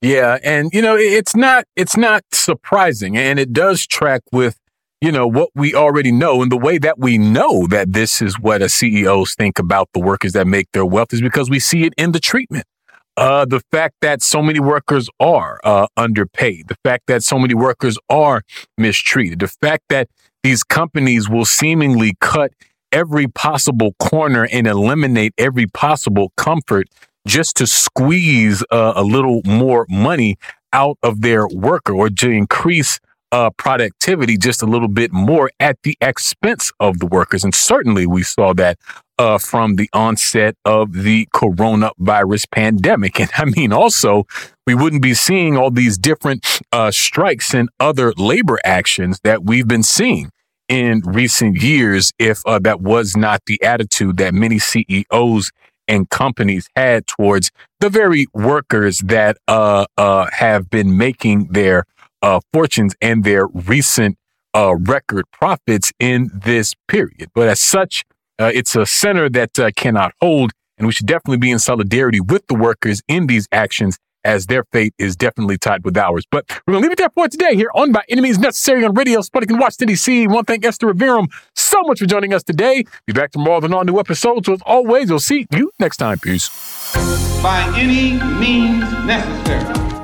Yeah, and you know it's not it's not surprising, and it does track with you know what we already know, and the way that we know that this is what a CEOs think about the workers that make their wealth is because we see it in the treatment. Uh, the fact that so many workers are uh, underpaid, the fact that so many workers are mistreated, the fact that these companies will seemingly cut every possible corner and eliminate every possible comfort just to squeeze uh, a little more money out of their worker or to increase uh, productivity just a little bit more at the expense of the workers. And certainly we saw that uh, from the onset of the coronavirus pandemic. <laughs> And I mean, also, we wouldn't be seeing all these different uh, strikes and other labor actions that we've been seeing in recent years if uh, that was not the attitude that many CEOs and companies had towards the very workers that uh, uh, have been making their uh, fortunes and their recent uh, record profits in this period. But as such, uh, it's a center that uh, cannot hold, and we should definitely be in solidarity with the workers in these actions as their fate is definitely tied with ours. But we're going to leave it there for today here on By Any Means Necessary on Radio Sputnik and Washington, D.C. To thank Esther Iverem so much for joining us today. Be back tomorrow with all new episode. So as always, we'll see you next time. Peace. By any means necessary.